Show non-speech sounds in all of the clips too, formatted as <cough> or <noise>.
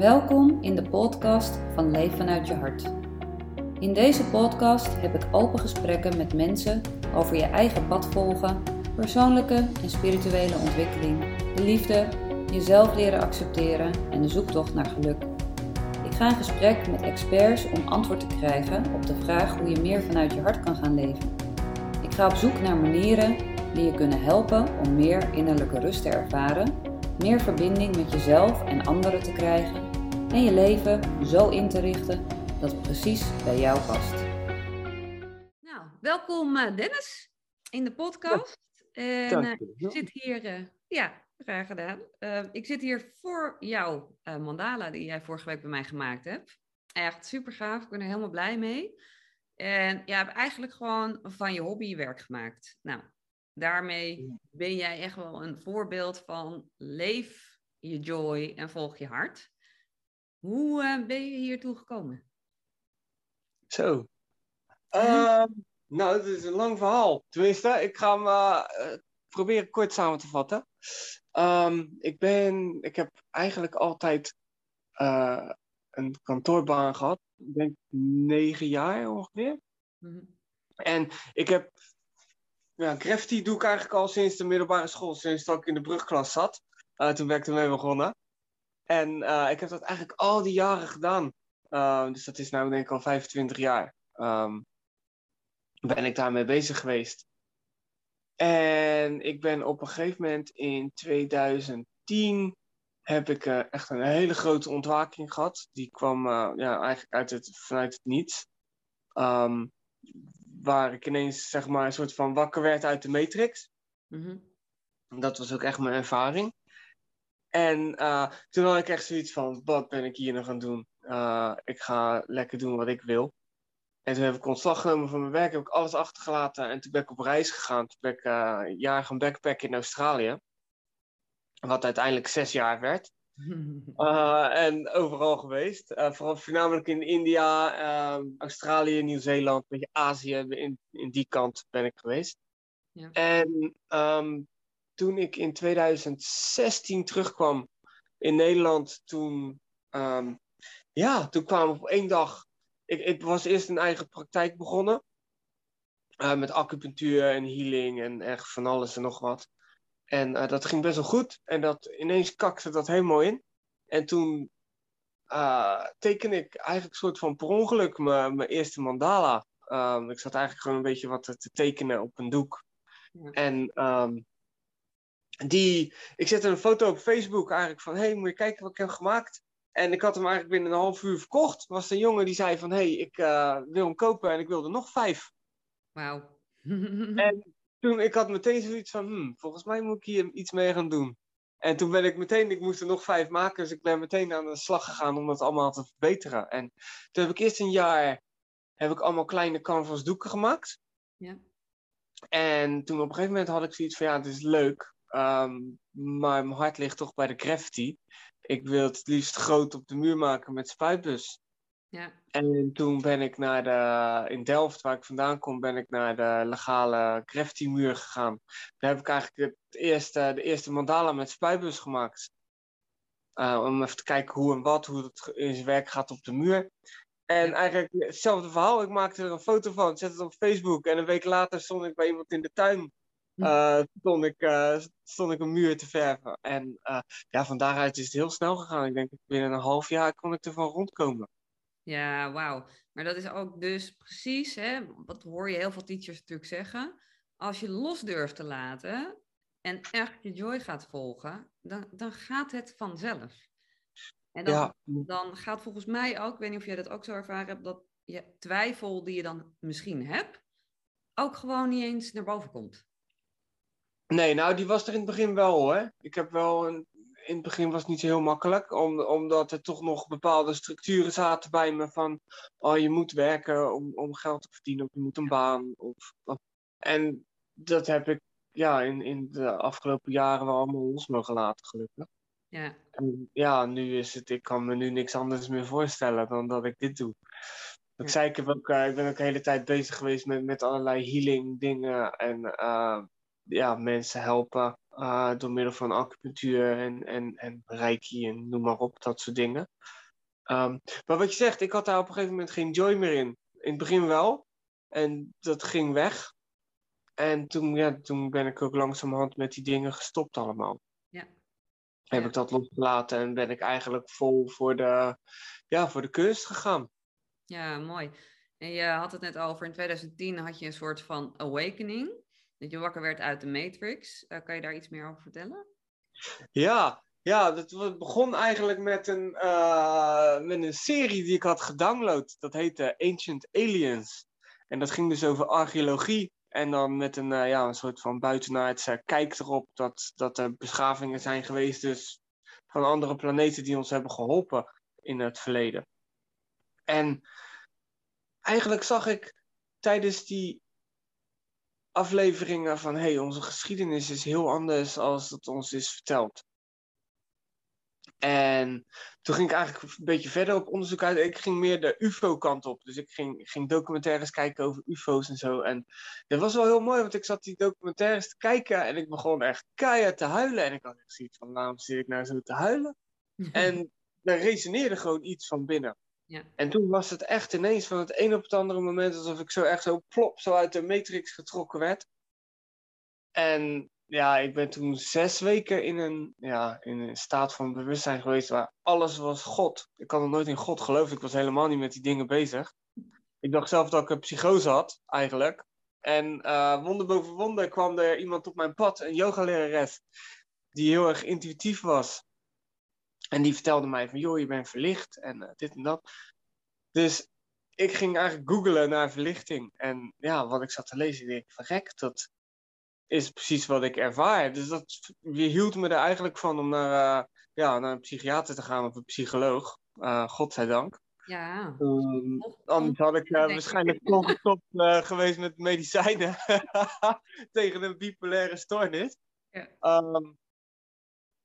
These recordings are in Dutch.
Welkom in de podcast van Leef vanuit je hart. In deze podcast heb ik open gesprekken met mensen over je eigen pad volgen, persoonlijke en spirituele ontwikkeling, de liefde, jezelf leren accepteren en de zoektocht naar geluk. Ik ga in gesprek met experts om antwoord te krijgen op de vraag hoe je meer vanuit je hart kan gaan leven. Ik ga op zoek naar manieren die je kunnen helpen om meer innerlijke rust te ervaren, meer verbinding met jezelf en anderen te krijgen en je leven zo in te richten dat het precies bij jou past. Nou, welkom eh, Dennis in de podcast. En uh, ik zit hier, uh, ja, graag gedaan. ik zit hier voor jouw mandala die jij vorige week bij mij gemaakt hebt. Echt super gaaf, ik ben er helemaal blij mee. En je hebt eigenlijk gewoon van je hobby werk gemaakt. Nou, daarmee ben jij echt wel een voorbeeld van leef je joy en volg je hart. Hoe uh, ben je hiertoe gekomen? Zo. Uh, nou, het is een lang verhaal. Tenminste, ik ga hem uh, proberen kort samen te vatten. Um, ik, ben, ik heb eigenlijk altijd een kantoorbaan gehad. Ik denk negen jaar ongeveer. Mm -hmm. En ik heb... Ja, graffiti doe ik eigenlijk al sinds de middelbare school. Sinds dat ik in de brugklas zat. toen ben ik ermee begonnen. En uh, ik heb dat eigenlijk al die jaren gedaan. Uh, dus dat is nu denk ik al 25 jaar. Um, ben ik daarmee bezig geweest. En ik ben op een gegeven moment in 2010 heb ik uh, echt een hele grote ontwaking gehad. Die kwam ja, eigenlijk uit het, vanuit het niets. Um, waar ik ineens zeg maar een soort van wakker werd uit de matrix. Mm -hmm. Dat was ook echt mijn ervaring. En uh, toen had ik echt zoiets van, wat ben ik hier nog aan doen? Uh, ik ga lekker doen wat ik wil. En toen heb ik ontslag genomen van mijn werk, heb ik alles achtergelaten. En toen ben ik op reis gegaan. Toen ben ik uh, een jaar gaan backpacken in Australië. Wat uiteindelijk zes jaar werd. <laughs> en overal geweest. vooral voornamelijk in India, ehm, Australië, Nieuw-Zeeland, een beetje Azië. In, in die kant ben ik geweest. Ja. En um, toen ik in 2016 terugkwam in Nederland, toen, um, ja, toen kwam op één dag. Ik, ik was eerst een eigen praktijk begonnen. Uh, met acupunctuur en healing en echt van alles en nog wat. En uh, dat ging best wel goed. En dat, ineens kakte dat helemaal in. En toen uh, teken ik eigenlijk een soort van per ongeluk mijn eerste mandala. Um, ik zat eigenlijk gewoon een beetje wat te tekenen op een doek. Ja. En um, die, ik zette een foto op Facebook eigenlijk van, hé, hey, moet je kijken wat ik heb gemaakt? En ik had hem eigenlijk binnen een half uur verkocht. Er was een jongen die zei van, hé, hey, ik uh, wil hem kopen en ik wilde nog vijf. Wauw. <laughs> en toen, ik had meteen zoiets van, hm, volgens mij moet ik hier iets mee gaan doen. En toen ben ik meteen, ik moest er nog vijf maken, dus ik ben meteen aan de slag gegaan om dat allemaal te verbeteren. En toen heb ik eerst een jaar, heb ik allemaal kleine canvas doeken gemaakt. Ja. En toen op een gegeven moment had ik zoiets van, ja, het is leuk. Um, maar mijn hart ligt toch bij de graffiti. Ik wil het liefst groot op de muur maken met spuitbus. Ja. En toen ben ik naar de, in Delft, waar ik vandaan kom, ben ik naar de legale graffiti muur gegaan. Daar heb ik eigenlijk het eerste, de eerste mandala met spuitbus gemaakt. Uh, om even te kijken hoe en wat, hoe het in zijn werk gaat op de muur. En eigenlijk hetzelfde verhaal. Ik maakte er een foto van, zette het op Facebook. En een week later stond ik bij iemand in de tuin uh, stond, ik, uh, stond ik een muur te verven. En uh, ja, van daaruit is het heel snel gegaan. Ik denk binnen een half jaar kon ik ervan rondkomen. Ja, wauw. Maar dat is ook dus precies, hè, wat hoor je heel veel teachers natuurlijk zeggen. Als je los durft te laten en echt je joy gaat volgen, dan, dan gaat het vanzelf. En dan, ja. dan gaat volgens mij ook, ik weet niet of jij dat ook zo ervaren hebt, dat je twijfel die je dan misschien hebt, ook gewoon niet eens naar boven komt. Nee, nou, die was er in het begin wel hoor. Ik heb wel een, in het begin was het niet zo heel makkelijk, om, omdat er toch nog bepaalde structuren zaten bij me van, oh, je moet werken om, om geld te verdienen, of je moet een baan. Of, of. En dat heb ik ja, in, in de afgelopen jaren wel allemaal los mogen laten, gelukkig. Ja. En ja, nu is het, ik kan me nu niks anders meer voorstellen dan dat ik dit doe. Ik zei, ik, heb ook, uh, ik ben ook de hele tijd bezig geweest met, met allerlei healing dingen en uh, ja, mensen helpen uh, door middel van acupunctuur en, en, en reiki en noem maar op, dat soort dingen. Um, maar wat je zegt, ik had daar op een gegeven moment geen joy meer in. In het begin wel. En dat ging weg. En toen, ja, toen ben ik ook langzamerhand met die dingen gestopt allemaal. Ja. Heb ik dat losgelaten en ben ik eigenlijk vol voor de, ja, voor de kunst gegaan. Ja, mooi. En je had het net over, in 2010 had je een soort van awakening. Dat je wakker werd uit de Matrix. Uh, kan je daar iets meer over vertellen? Ja, ja dat begon eigenlijk met een, uh, met een serie die ik had gedownload. Dat heette Ancient Aliens. En dat ging dus over archeologie. En dan met een, uh, ja, een soort van buitenaardse kijk erop dat, dat er beschavingen zijn geweest, dus van andere planeten die ons hebben geholpen in het verleden. En eigenlijk zag ik tijdens die afleveringen van hey, onze geschiedenis is heel anders als dat ons is verteld. En toen ging ik eigenlijk een beetje verder op onderzoek uit. Ik ging meer de UFO-kant op. Dus ik ging, ging documentaires kijken over UFO's en zo. En dat was wel heel mooi, want ik zat die documentaires te kijken en ik begon echt keihard te huilen. En ik had echt zoiets van: waarom zit ik nou zo te huilen? <laughs> en er resoneerde gewoon iets van binnen. En toen was het echt ineens van het een op het andere moment alsof ik zo echt zo plop, zo uit de matrix getrokken werd. En ja, ik ben toen zes weken in een, ja, in een staat van bewustzijn geweest waar alles was God. Ik had nog nooit in God geloofd. Ik was helemaal niet met die dingen bezig. Ik dacht zelf dat ik een psychose had, eigenlijk. En uh, wonder boven wonder kwam er iemand op mijn pad, een yogalerares, die heel erg intuïtief was. En die vertelde mij van, joh, je bent verlicht en uh, dit en dat. Dus ik ging eigenlijk googlen naar verlichting. En ja, wat ik zat te lezen, denk ik, verrek, dat is precies wat ik ervaar. Dus dat hield me er eigenlijk van om naar, uh, ja, naar een psychiater te gaan of een psycholoog. Uh, godzijdank. Ja. Um, anders had ik uh, waarschijnlijk <laughs> volgestopt uh, geweest met medicijnen <laughs> tegen een bipolaire stoornis. Ja. Um,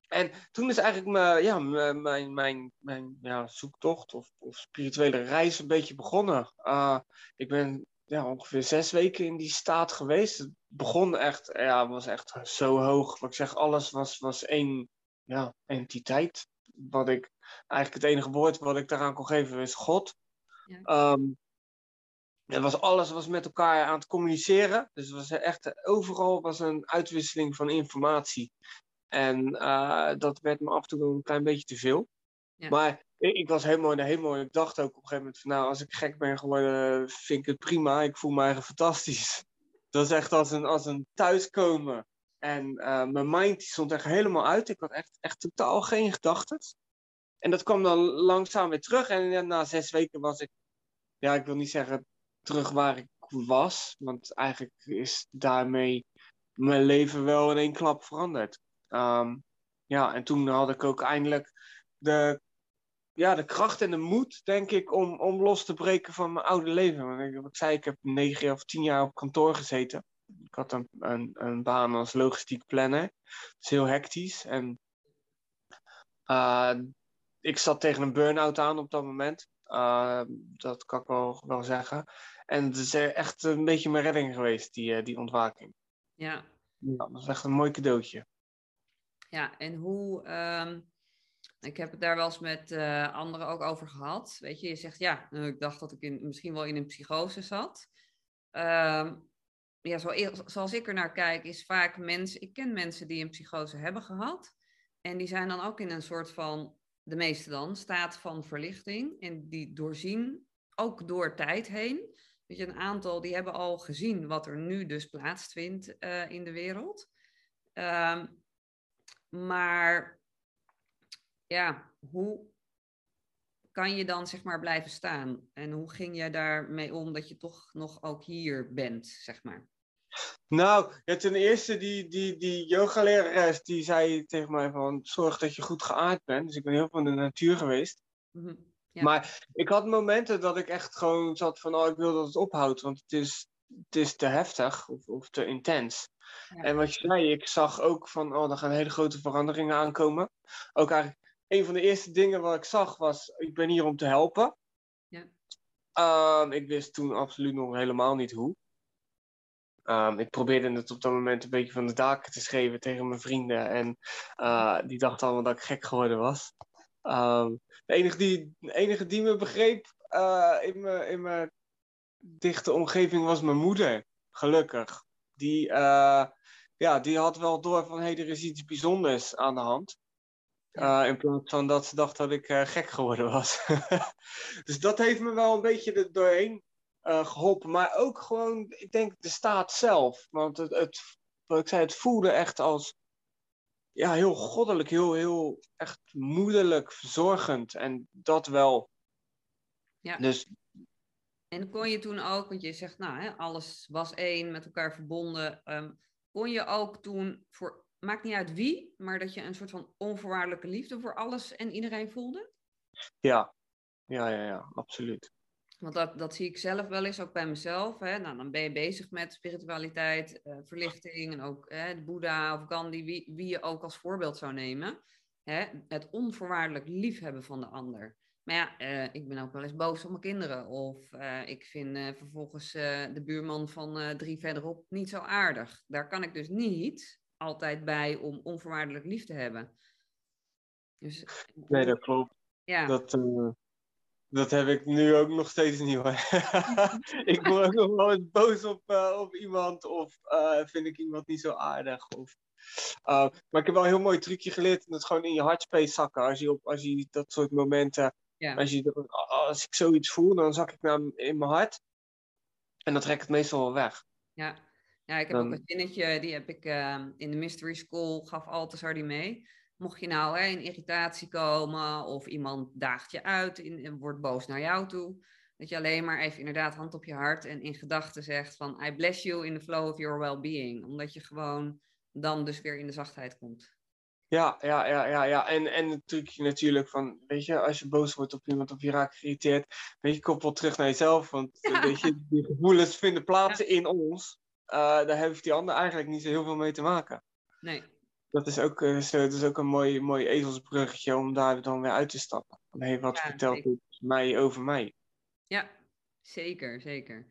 en toen is eigenlijk mijn, ja, mijn, mijn, mijn ja, zoektocht of, of spirituele reis een beetje begonnen. Uh, ik ben ja, ongeveer zes weken in die staat geweest. Het begon echt, ja, was echt zo hoog. Wat ik zeg, alles was, was één ja, entiteit. Wat ik, eigenlijk het enige woord wat ik daaraan kon geven is God. Ja. Um, het was alles was met elkaar aan het communiceren. Dus het was echt, overal was een uitwisseling van informatie. En uh, dat werd me af en toe een klein beetje te veel. Ja. Maar ik was helemaal in de hemel. Ik dacht ook op een gegeven moment van nou, als ik gek ben geworden, vind ik het prima. Ik voel me eigenlijk fantastisch. <laughs> Dat is echt als een, als een thuiskomen. En uh, mijn mind die stond echt helemaal uit. Ik had echt, echt totaal geen gedachten. En dat kwam dan langzaam weer terug. En na zes weken was ik, ja, ik wil niet zeggen terug waar ik was. Want eigenlijk is daarmee mijn leven wel in één klap veranderd. Um, ja, en toen had ik ook eindelijk de ja, de kracht en de moed, denk ik, om, om los te breken van mijn oude leven. Want ik, zei, ik heb negen of tien jaar op kantoor gezeten. Ik had een, een, een baan als logistiek planner. Dat is heel hectisch. En uh, ik zat tegen een burn-out aan op dat moment. Uh, dat kan ik wel, wel zeggen. En het is echt een beetje mijn redding geweest, die, die ontwaking. Ja. ja. Dat was echt een mooi cadeautje. Ja, en hoe... Um ik heb het daar wel eens met uh, anderen ook over gehad. Weet je, je zegt ja, nou, ik dacht dat ik in, misschien wel in een psychose zat. Uh, ja, zoals ik er naar kijk, is vaak mensen. Ik ken mensen die een psychose hebben gehad. En die zijn dan ook in een soort van, de meeste dan, staat van verlichting. En die doorzien, ook door tijd heen. Weet je, een aantal die hebben al gezien wat er nu dus plaatsvindt uh, in de wereld. Uh, maar ja, hoe kan je dan zeg maar blijven staan? En hoe ging jij daarmee om dat je toch nog ook hier bent, zeg maar? Nou, ja, ten eerste, die, die, die yogalerares die zei tegen mij van zorg dat je goed geaard bent. Dus ik ben heel van de natuur geweest. Mhm, ja. Maar ik had momenten dat ik echt gewoon zat van oh, ik wil dat het ophoudt, want het is, het is te heftig of, of te intens. Ja. En wat je zei, ik zag ook van oh, er gaan hele grote veranderingen aankomen. Ook eigenlijk een van de eerste dingen wat ik zag was, ik ben hier om te helpen. Ja. Um, ik wist toen absoluut nog helemaal niet hoe. Ehm, ik probeerde het op dat moment een beetje van de daken te schreeuwen tegen mijn vrienden. En uh, die dachten allemaal dat ik gek geworden was. Ehm, de, enige die, de enige die me begreep uh, in, mijn, in mijn dichte omgeving was mijn moeder. Gelukkig. Die, uh, ja, die had wel door van hé, hey, er is iets bijzonders aan de hand. in plaats van dat ze dacht dat ik gek geworden was. <laughs> dus dat heeft me wel een beetje er doorheen geholpen. Maar ook gewoon, ik denk, de staat zelf. Want het, het, wat ik zei, het voelde echt als ja, heel goddelijk, heel, heel echt moederlijk, verzorgend. En dat wel. Ja. Dus... En kon je toen ook, want je zegt, nou, hè, alles was één, met elkaar verbonden. Um, kon je ook toen, voor, maakt niet uit wie, maar dat je een soort van onvoorwaardelijke liefde voor alles en iedereen voelde? Ja, ja, ja, ja absoluut. Want dat, dat zie ik zelf wel eens, ook bij mezelf. Hè? Nou, dan ben je bezig met spiritualiteit, uh, verlichting en ook hè, de Boeddha of Gandhi, wie, wie je ook als voorbeeld zou nemen. Hè? Het onvoorwaardelijk liefhebben van de ander. Maar ja, uh, ik ben ook wel eens boos op mijn kinderen. Of uh, ik vind vervolgens de buurman van drie verderop niet zo aardig. Daar kan ik dus niet altijd bij om onvoorwaardelijk lief te hebben. Dus, nee, dat klopt. Ja. Dat, dat heb ik nu ook nog steeds niet hoor. <laughs> ik word ook nog wel eens boos op, op iemand of vind ik iemand niet zo aardig. Of, uh, maar ik heb wel een heel mooi trucje geleerd. Dat gewoon in je hartspace zakken. Als je, op, als je dat soort momenten, ja. als, je, als ik zoiets voel, dan zak ik naar in mijn hart. En dan trek ik het meestal wel weg. Ja, ja ik heb dan... ook een zinnetje, die heb ik in de Mystery School, gaf Althusar die mee. Mocht je nou hè, in irritatie komen of iemand daagt je uit en wordt boos naar jou toe, dat je alleen maar even inderdaad hand op je hart en in gedachten zegt van I bless you in the flow of your well-being. Omdat je gewoon dan dus weer in de zachtheid komt. Ja, ja, ja, ja, ja. En, en het trucje natuurlijk van, weet je, als je boos wordt op iemand of je raakt geïrriteerd, weet je, koppel terug naar jezelf. Want weet je, die gevoelens vinden plaats in ons. Uh, daar heeft die ander eigenlijk niet zo heel veel mee te maken. Nee dat is ook, uh, dat is ook een mooi, mooi ezelsbruggetje om daar dan weer uit te stappen. Van, hey, wat vertelt dit mij over mij? Ja, zeker, zeker.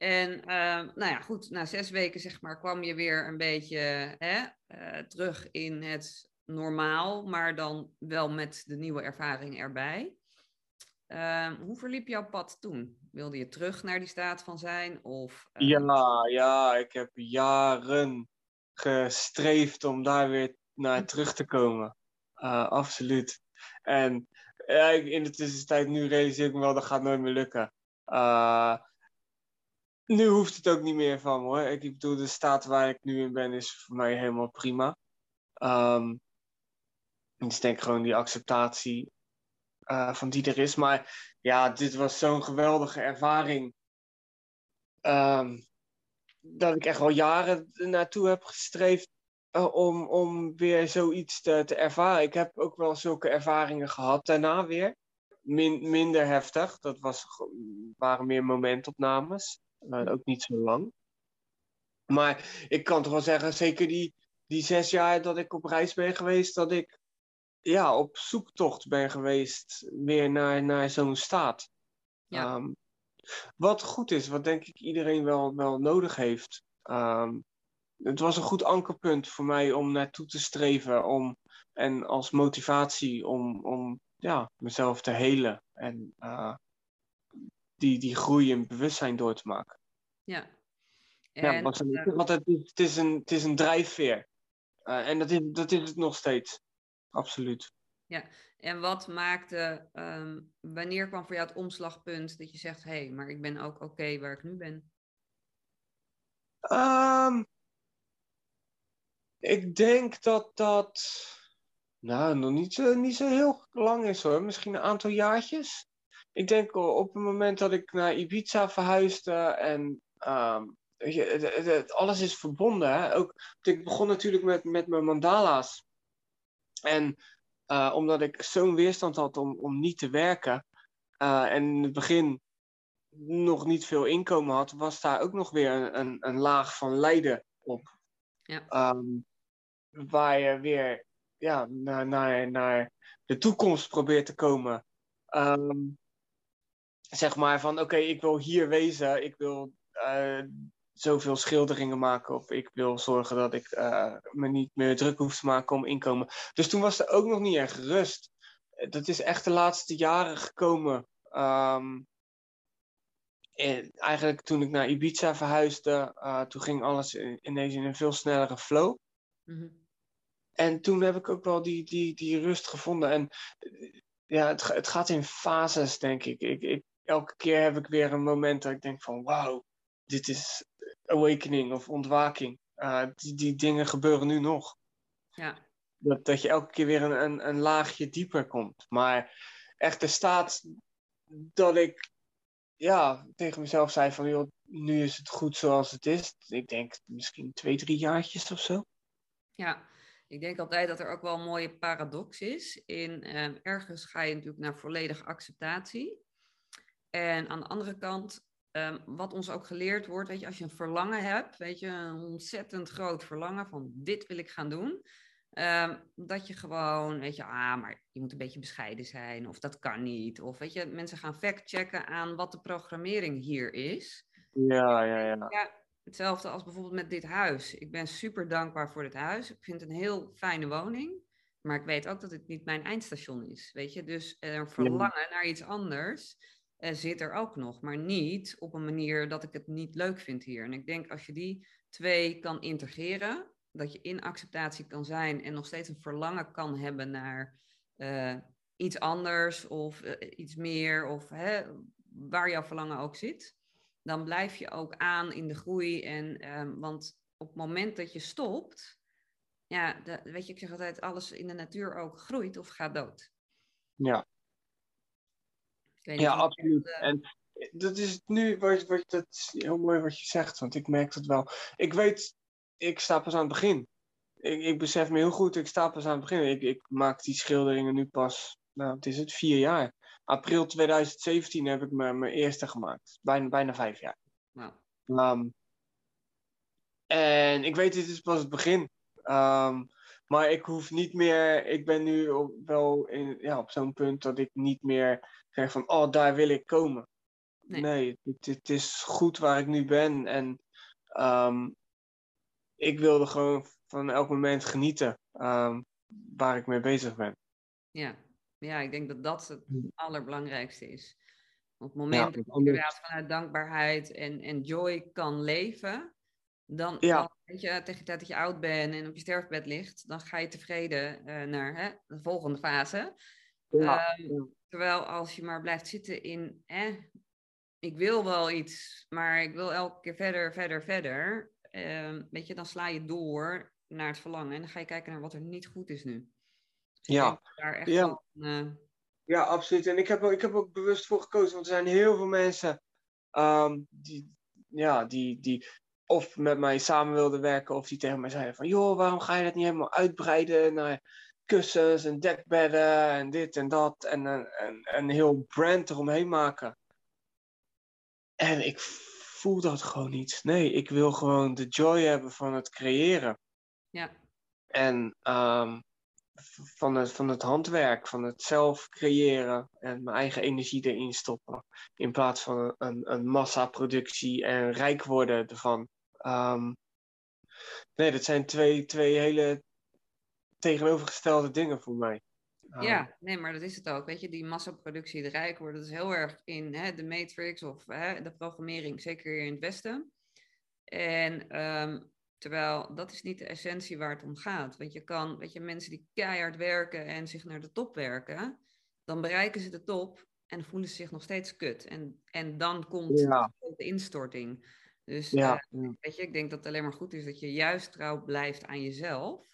En uh, nou ja, goed, na zes weken zeg maar kwam je weer een beetje hè, uh, terug in het normaal, maar dan wel met de nieuwe ervaring erbij. Uh, hoe verliep jouw pad toen? Wilde je terug naar die staat van zijn? Of, Ja, ja, ik heb jaren gestreefd om daar weer naar terug te komen. Uh, absoluut. En ja, in de tussentijd nu realiseer ik me wel, dat gaat nooit meer lukken. Uh, nu hoeft het ook niet meer van hoor. Ik bedoel, de staat waar ik nu in ben is voor mij helemaal prima. Um, dus denk gewoon die acceptatie uh, van die er is. Maar ja, dit was zo'n geweldige ervaring. Um, dat ik echt al jaren naartoe heb gestreefd uh, om, om weer zoiets te, te ervaren. Ik heb ook wel zulke ervaringen gehad daarna weer. Min, minder heftig, dat was, waren meer momentopnames. Uh, ook niet zo lang. Maar ik kan toch wel zeggen, zeker die, die zes jaar dat ik op reis ben geweest, dat ik ja, op zoektocht ben geweest weer naar, naar zo'n staat. Ja. Um, wat goed is, wat denk ik iedereen wel, wel nodig heeft. Um, het was een goed ankerpunt voor mij om naartoe te streven. Om, en als motivatie om, om ja, mezelf te helen. En uh, die, die groei in bewustzijn door te maken. Ja. En, ja, uh, want het, is, het, is een, het is een drijfveer. Uh, en dat is, dat is het nog steeds. Absoluut. Ja, en wat maakte, um, wanneer kwam voor jou het omslagpunt dat je zegt, hé, hey, maar ik ben ook oké okay waar ik nu ben? Um, ik denk dat dat, nou, nog niet zo, niet zo heel lang is hoor, misschien een aantal jaartjes. Ik denk op het moment dat ik naar Ibiza verhuisde en um, je, het, het, alles is verbonden. Hè? Ook, ik begon natuurlijk met, met mijn mandala's. En uh, omdat ik zo'n weerstand had om, om niet te werken. Uh, en in het begin nog niet veel inkomen had, was daar ook nog weer een, een, een laag van lijden op. Ja. Um, waar je weer ja, naar, naar, naar de toekomst probeert te komen. Um, zeg maar van oké, okay, ik wil hier wezen, ik wil uh, zoveel schilderingen maken. Of ik wil zorgen dat ik eh, me niet meer druk hoef te maken om inkomen. Dus toen was er ook nog niet echt rust. Dat is echt de laatste jaren gekomen. Um, en eigenlijk toen ik naar Ibiza verhuisde, uh, toen ging alles ineens in een veel snellere flow. Mm En toen heb ik ook wel die, die, die rust gevonden. En ja, het, het gaat in fases, denk ik. Ik, ik. Elke keer heb ik weer een moment dat ik denk van wauw, dit is awakening of ontwaking. Uh, die, die dingen gebeuren nu nog. Ja. Dat, dat je elke keer weer een, een, een laagje dieper komt. Maar echt de staat dat ik ja, tegen mezelf zei van joh, nu is het goed zoals het is. Ik denk misschien twee, drie jaartjes of zo. Ja, ik denk altijd dat er ook wel een mooie paradox is. In eh, ergens ga je natuurlijk naar volledige acceptatie. En aan de andere kant, um, wat ons ook geleerd wordt, weet je, als je een verlangen hebt, weet je, een ontzettend groot verlangen van dit wil ik gaan doen. Um, dat je gewoon, weet je, ah, maar je moet een beetje bescheiden zijn, of dat kan niet. Of weet je, mensen gaan fact-checken aan wat de programmering hier is. Ja, ja, ja. ja. Hetzelfde als bijvoorbeeld met dit huis. Ik ben super dankbaar voor dit huis. Ik vind het een heel fijne woning. Maar ik weet ook dat het niet mijn eindstation is. Weet je, dus een verlangen naar iets anders uh, zit er ook nog. Maar niet op een manier dat ik het niet leuk vind hier. En ik denk als je die twee kan integreren, dat je in acceptatie kan zijn en nog steeds een verlangen kan hebben naar uh, iets anders of uh, iets meer, of hè, waar jouw verlangen ook zit, dan blijf je ook aan in de groei. En, um, want op het moment dat je stopt, ja, weet je, ik zeg altijd, alles in de natuur ook groeit of gaat dood. Ja. Ja, absoluut. Dat, uh... En dat is nu, wat, wat, dat is heel mooi wat je zegt, want ik merk dat wel. Ik weet ik sta pas aan het begin. Ik, ik besef me heel goed, ik sta pas aan het begin. Ik, ik maak die schilderingen nu pas, nou, het is het, vier jaar. April 2017 heb ik mijn, mijn eerste gemaakt. Bijna, bijna vijf jaar. Nou. Um, en ik weet, dit is pas het begin. Um, maar ik hoef niet meer, ik ben nu op, wel in, ja, op zo'n punt dat ik niet meer zeg van, oh, daar wil ik komen. Nee, nee het, het, is goed waar ik nu ben. En um, ik wilde gewoon van elk moment genieten um, waar ik mee bezig ben. Ja. ja, ik denk dat dat het allerbelangrijkste is. Op het moment ja, dat je inderdaad vanuit dankbaarheid en, en joy kan leven, dan, ja. dan, weet je, tegen de tijd dat je oud bent en op je sterfbed ligt, dan ga je tevreden uh, naar hè, de volgende fase. Ja. Um, terwijl als je maar blijft zitten in, eh, ik wil wel iets, maar ik wil elke keer verder, verder, verder uh, weet je, dan sla je door naar het verlangen en dan ga je kijken naar wat er niet goed is nu. Dus ja. Daar echt ja. Van, uh... ja, absoluut. En ik heb, ik heb ook bewust voor gekozen, want er zijn heel veel mensen um, die, ja, die, die of met mij samen wilden werken, of die tegen mij zeiden van, joh, waarom ga je dat niet helemaal uitbreiden naar kussens en dekbedden en dit en dat en een, een heel brand eromheen maken. En ik voel dat gewoon niet. Nee, ik wil gewoon de joy hebben van het creëren. Ja. En um, van, het, van het handwerk, van het zelf creëren en mijn eigen energie erin stoppen. In plaats van een, een massaproductie en rijk worden ervan. Um, nee, dat zijn twee, twee hele tegenovergestelde dingen voor mij. Ja, oh. nee, maar dat is het ook. Weet je, die massaproductie, de rijk worden, dat is heel erg in hè, de matrix of hè, de programmering, zeker hier in het Westen. En um, terwijl dat is niet de essentie waar het om gaat. Want je kan, weet je, mensen die keihard werken en zich naar de top werken, dan bereiken ze de top en voelen ze zich nog steeds kut. En, en dan komt ja. de instorting. Dus ja. uh, weet je, ik denk dat het alleen maar goed is dat je juist trouw blijft aan jezelf.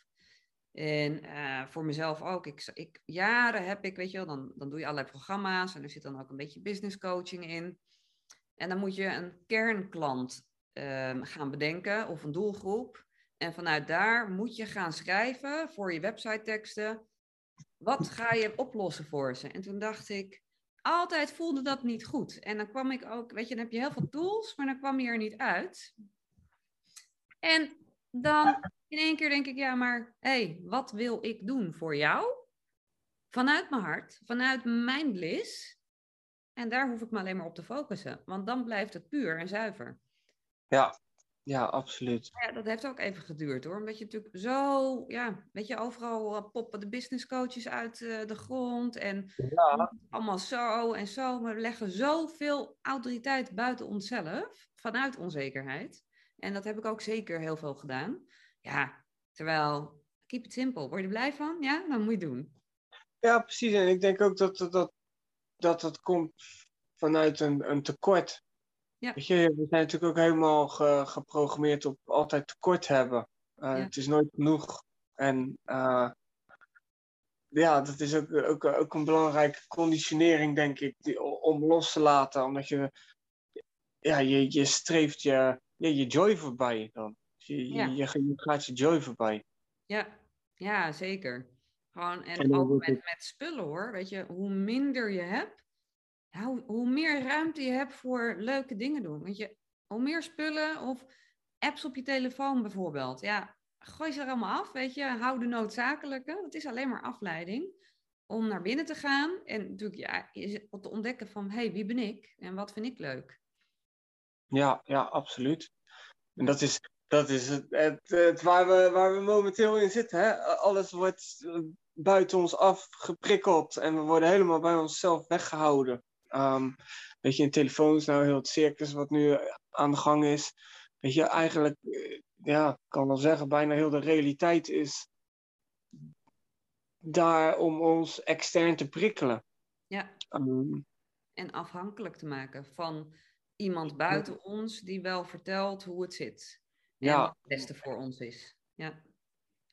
En uh, voor mezelf ook. Ik, ik, jaren heb ik, weet je wel, dan, dan doe je allerlei programma's en er zit dan ook een beetje business coaching in. En dan moet je een kernklant um, gaan bedenken of een doelgroep. En vanuit daar moet je gaan schrijven voor je website teksten. Wat ga je oplossen voor ze? En toen dacht ik, altijd voelde dat niet goed. En dan kwam ik ook, weet je, dan heb je heel veel tools, maar dan kwam je er niet uit. En dan in één keer denk ik, ja, maar hé, hey, wat wil ik doen voor jou? Vanuit mijn hart, vanuit mijn bliss. En daar hoef ik me alleen maar op te focussen, want dan blijft het puur en zuiver. Ja, ja, absoluut. Ja, dat heeft ook even geduurd hoor. Omdat je natuurlijk zo, ja, weet je, overal uh, poppen de business coaches uit uh, de grond. En ja. allemaal zo en zo. Maar we leggen zoveel autoriteit buiten onszelf, vanuit onzekerheid. En dat heb ik ook zeker heel veel gedaan. Ja, terwijl, keep it simple. Word je er blij van? Ja, dan moet je het doen. Ja, precies. En ik denk ook dat dat, dat, dat, dat komt vanuit een, een tekort. Ja. Weet je, we zijn natuurlijk ook helemaal ge, geprogrammeerd op altijd tekort hebben. Uh, Ja. Het is nooit genoeg. En uh, ja, dat is ook, ook, ook een belangrijke conditionering, denk ik, die, om los te laten. Omdat je, ja, je, je streeft je, je, je joy voorbij dan. Je, Ja. je, gaat je joy voorbij. Ja, ja zeker. Gewoon, en, ook met, met spullen hoor. Weet je, hoe minder je hebt, hoe, hoe meer ruimte je hebt voor leuke dingen doen. Weet je, hoe meer spullen of apps op je telefoon bijvoorbeeld. Ja, gooi ze er allemaal af, weet je. Hou de noodzakelijke. Het is alleen maar afleiding om naar binnen te gaan. En natuurlijk ja, te ontdekken van, hé, hey, wie ben ik? En wat vind ik leuk? Ja, ja, absoluut. En dat is, dat is het, het, het waar, we, waar we momenteel in zitten. Hè? Alles wordt buiten ons af geprikkeld en we worden helemaal bij onszelf weggehouden. Ehm, weet je, in telefoons, nou heel het circus wat nu aan de gang is. Weet je, eigenlijk, eh, ja, ik kan wel zeggen, bijna heel de realiteit is daar om ons extern te prikkelen. Ja, Ehm, en afhankelijk te maken van iemand buiten ons die wel vertelt hoe het zit. Ja. het beste voor ons is. Ja.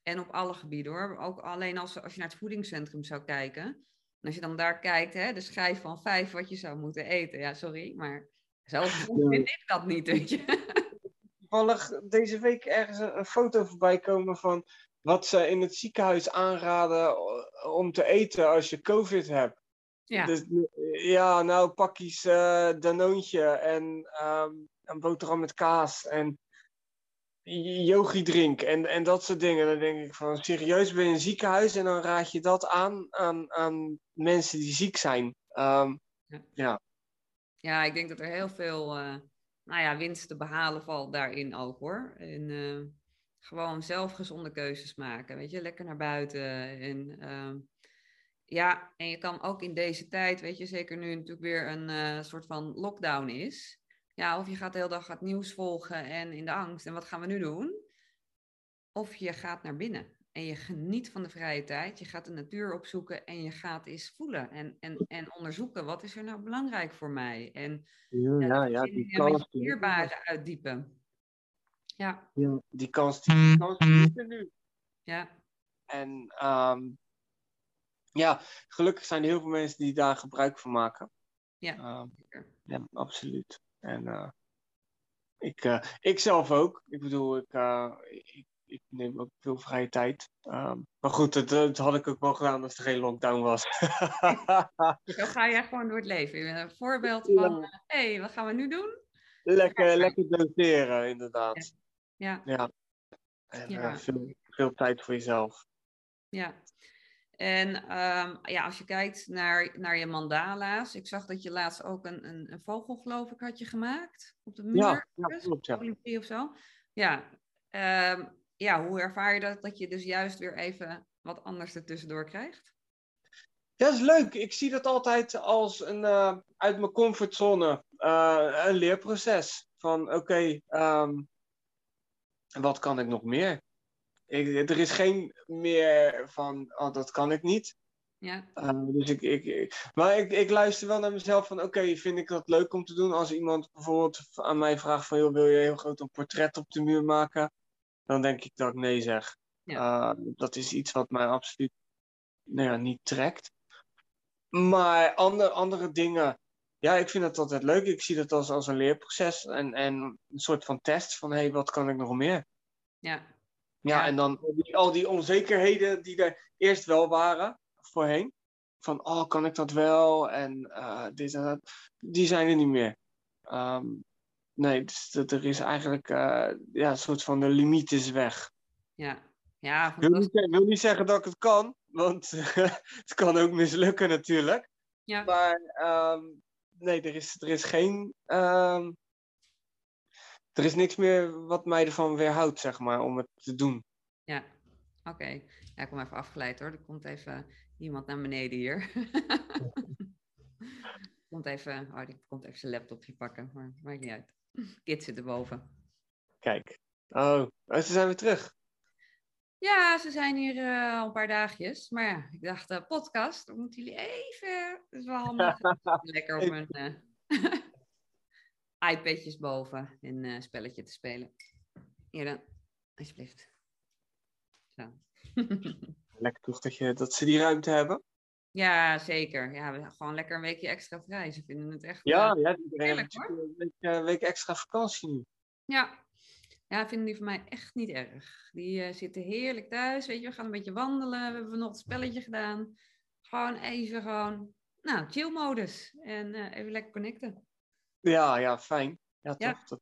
En op alle gebieden hoor. Ook alleen als, als je naar het voedingscentrum zou kijken. En als je dan daar kijkt, hè, de schijf van vijf wat je zou moeten eten. Ja, sorry, maar Ja. vind ik dat niet, weet je. <laughs> toevallig deze week ergens een, foto voorbij komen van wat ze in het ziekenhuis aanraden om te eten als je COVID hebt. Ja, Dus, ja, nou pakjes eh danoontje en ehm, een boterham met kaas en yogi drink en, en dat soort dingen. Dan denk ik van serieus ben je in een ziekenhuis en dan raad je dat aan aan, aan mensen die ziek zijn. Ehm, ja, ik denk dat er heel veel eh, nou ja, winst te behalen valt daarin ook hoor. En eh, gewoon zelf gezonde keuzes maken, weet je. Lekker naar buiten en... ehm, Ja, en je kan ook in deze tijd, weet je, zeker nu natuurlijk weer een eh, soort van lockdown is. Ja, of je gaat de hele dag het nieuws volgen en in de angst. En wat gaan we nu doen? Of je gaat naar binnen en je geniet van de vrije tijd. Je gaat de natuur opzoeken en je gaat eens voelen en, en, en onderzoeken. Wat is er nou belangrijk voor mij? En ja, ja, die kans, dierbaren uitdiepen. Ja, ja, die kans, die kans die is er nu. ja, En ehm, ja, gelukkig zijn er heel veel mensen die daar gebruik van maken. Ja. Ehm, ja, absoluut. En eh, ik, eh, ik zelf ook. Ik bedoel, ik, eh, ik, ik neem ook veel vrije tijd. Ehm, maar goed, dat, dat had ik ook wel gedaan als er geen lockdown was. <laughs> Zo ga jij gewoon door het leven. Je bent een voorbeeld Ja. van, hé, hey, wat gaan we nu doen? lekker, lekker doseren, inderdaad. Ja, Ja. En Ja. veel, veel tijd voor jezelf. ja. En ehm, ja, als je kijkt naar, naar je mandala's. Ik zag dat je laatst ook een, een, een vogel, geloof ik, had je gemaakt. Op de muur. Ja, klopt, ja. Olympië of zo. Ja. Ehm, ja, hoe ervaar je dat? Dat je dus juist weer even wat anders ertussendoor krijgt? Ja, dat is leuk. Ik zie dat altijd als een eh, uit mijn comfortzone eh, een leerproces. Van oké, ehm, wat kan ik nog meer? Ik, er is geen meer van, oh, dat kan ik niet. Ja, Eh, dus ik, ik, ik- maar ik, ik luister wel naar mezelf van, oké, vind ik dat leuk om te doen? Als iemand bijvoorbeeld aan mij vraagt van, joh, wil je heel groot een portret op de muur maken? Dan denk ik dat ik nee zeg. Eh, dat is iets wat mij absoluut nou ja, niet trekt. Maar andere, andere dingen, ja, ik vind dat altijd leuk. Ik zie dat als, als een leerproces en, en een soort van test van, hé, hey, wat kan ik nog meer? ja, Ja, Ja. en dan al die, onzekerheden die er eerst wel waren voorheen. Van, oh, kan ik dat wel? En eh, dit en dat. Die zijn er niet meer. Ehm, nee, dus dat, er is eigenlijk eh, ja, een soort van de limiet is weg. ja. Ja, Ik wil niet, ik wil niet zeggen dat ik het kan, want <laughs> het kan ook mislukken natuurlijk. Ja. Maar ehm, nee, er is, er is geen. ehm, er is niks meer wat mij ervan weerhoudt, zeg maar, om het te doen. Ja, oké. Ja, ik kom even afgeleid hoor. Er komt even iemand naar beneden hier. <laughs> komt even, oh, die komt even zijn laptopje pakken, maar maakt niet uit. Kit zit erboven. Kijk. Oh, oh, ze zijn weer terug. Ja, ze zijn hier uh, al een paar dagjes. Maar ja, ik dacht, uh, podcast, dan moeten jullie even... Dat is wel handig. <laughs> Lekker op een uh, iPadjes boven en een spelletje te spelen. Hier dan, alsjeblieft. Zo. <laughs> Lekker toch dat, je, dat ze die ruimte hebben. Ja, zeker. Ja, gewoon lekker een weekje extra vrij. Ze vinden het echt ja, ja, heerlijk hoor. Een week, een week extra vakantie nu. Ja, ja, vinden die van mij echt niet erg. Die uh, zitten heerlijk thuis. Weet je, we gaan een beetje wandelen. We hebben nog een spelletje gedaan. Gewoon even gewoon, nou, chill modus. En uh, even lekker connecten. Ja, ja, fijn. Ja, ja. toch.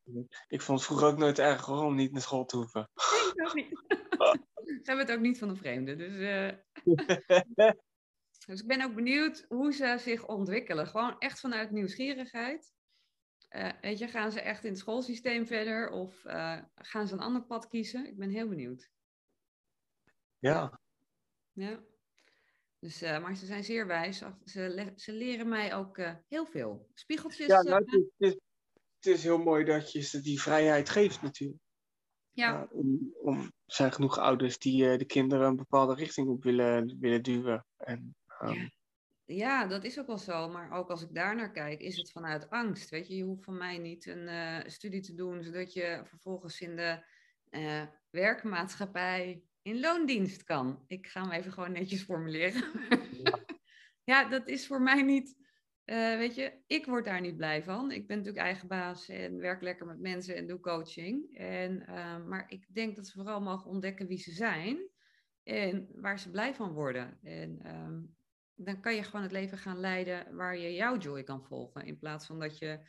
ik vond het vroeger ook nooit erg hoor, om niet naar school te hoeven. Nee, ik ook niet. <laughs> Ze hebben het ook niet van de vreemde. Dus, uh... <laughs> dus ik ben ook benieuwd hoe ze zich ontwikkelen. Gewoon echt vanuit nieuwsgierigheid. Uh, weet je, gaan ze echt in het schoolsysteem verder of uh, gaan ze een ander pad kiezen? Ik ben heel benieuwd. Ja. Ja. Dus, uh, maar ze zijn zeer wijs. Ze, ze leren mij ook heel veel. Spiegeltjes. Ja, nou, het, is, het, is, heel mooi dat je ze die vrijheid geeft natuurlijk. Ja. om, om, zijn genoeg ouders die de kinderen een bepaalde richting op willen, willen duwen. En, um, ja ja, dat is ook wel zo. Maar ook als ik daar naar kijk, is het vanuit angst. Weet je, je hoeft van mij niet een uh, studie te doen, zodat je vervolgens in de uh, werkmaatschappij in loondienst kan. Ik ga hem even gewoon netjes formuleren. Ja, <laughs> ja dat is voor mij niet. Uh, weet je, ik word daar niet blij van. Ik ben natuurlijk eigen baas en werk lekker met mensen en doe coaching. En, maar ik denk dat ze vooral mogen ontdekken wie ze zijn en waar ze blij van worden. En um, dan kan je gewoon het leven gaan leiden waar je jouw joy kan volgen. In plaats van dat je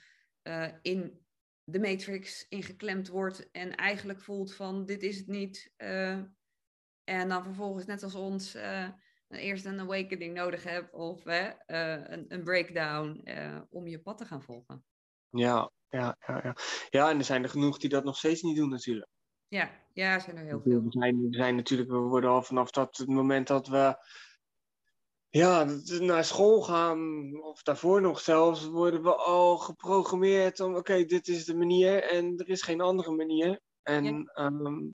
uh, in de matrix ingeklemd wordt en eigenlijk voelt van dit is het niet. Uh, en dan vervolgens net als ons uh, eerst een awakening nodig hebt of een, een, breakdown om je pad te gaan volgen. Ja, ja, ja, ja. ja, en er zijn er genoeg die dat nog steeds niet doen natuurlijk. Ja, ja, er zijn er heel veel. We zijn, we zijn natuurlijk, we worden al vanaf dat het moment dat we ja, naar school gaan, of daarvoor nog zelfs, worden we al geprogrammeerd om, oké, dit is de manier en er is geen andere manier. En, ja. Ehm,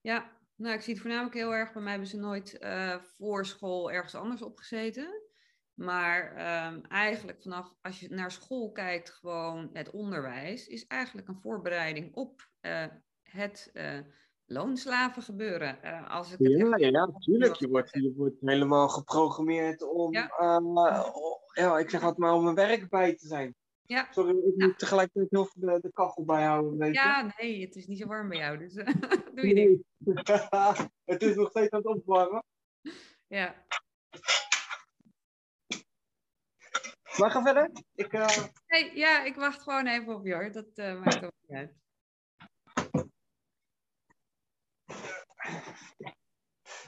ja, nou, ik zie het voornamelijk heel erg, bij mij hebben ze nooit uh, voor school ergens anders opgezeten. Maar um, eigenlijk vanaf, als je naar school kijkt, gewoon het onderwijs, is eigenlijk een voorbereiding op uh, het... Uh, loonslaven gebeuren. Uh, als ik ja, ja, ja, natuurlijk. Je wordt, je wordt helemaal geprogrammeerd om, ja. Ja, ik zeg altijd maar, om een werk bij te zijn. Ja. Sorry, ik moet tegelijkertijd veel de, de kachel bijhouden. Weet ja, nee, het is niet zo warm bij jou, dus uh, <laughs> doe je niet. <laughs> het is nog steeds aan het opwarmen. Ja. Maar ga verder. Ik, hey, ja, ik wacht gewoon even op je hoor. Dat maakt ook niet uit.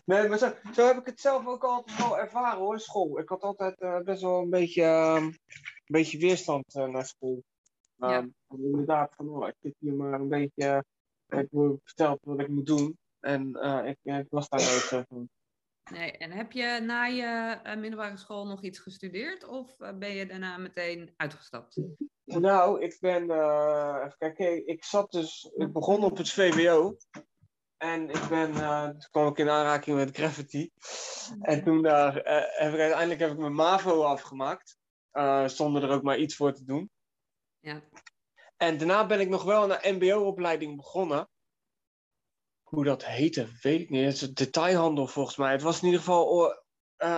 Nee, maar zo, zo, heb ik het zelf ook altijd wel ervaren hoor, school. Ik had altijd uh, best wel een beetje, uh, een beetje weerstand uh, naar school. Ja. Um, inderdaad, van oh, ik zit hier maar een beetje, ik word verteld wat ik moet doen. En ik, ik, was daar nooit van. Nee, en heb je na je middelbare school nog iets gestudeerd of ben je daarna meteen uitgestapt? Nou, ik ben, even kijken, ik zat dus, ik begon op het VWO. En ik ben, uh, toen kwam ik in aanraking met Gravity. En toen uh, heb ik uiteindelijk heb ik mijn MAVO afgemaakt. Uh, zonder er ook maar iets voor te doen. Ja. En daarna ben ik nog wel een MBO-opleiding begonnen. Hoe dat heette, weet ik niet. Het is detailhandel volgens mij. Het was in ieder geval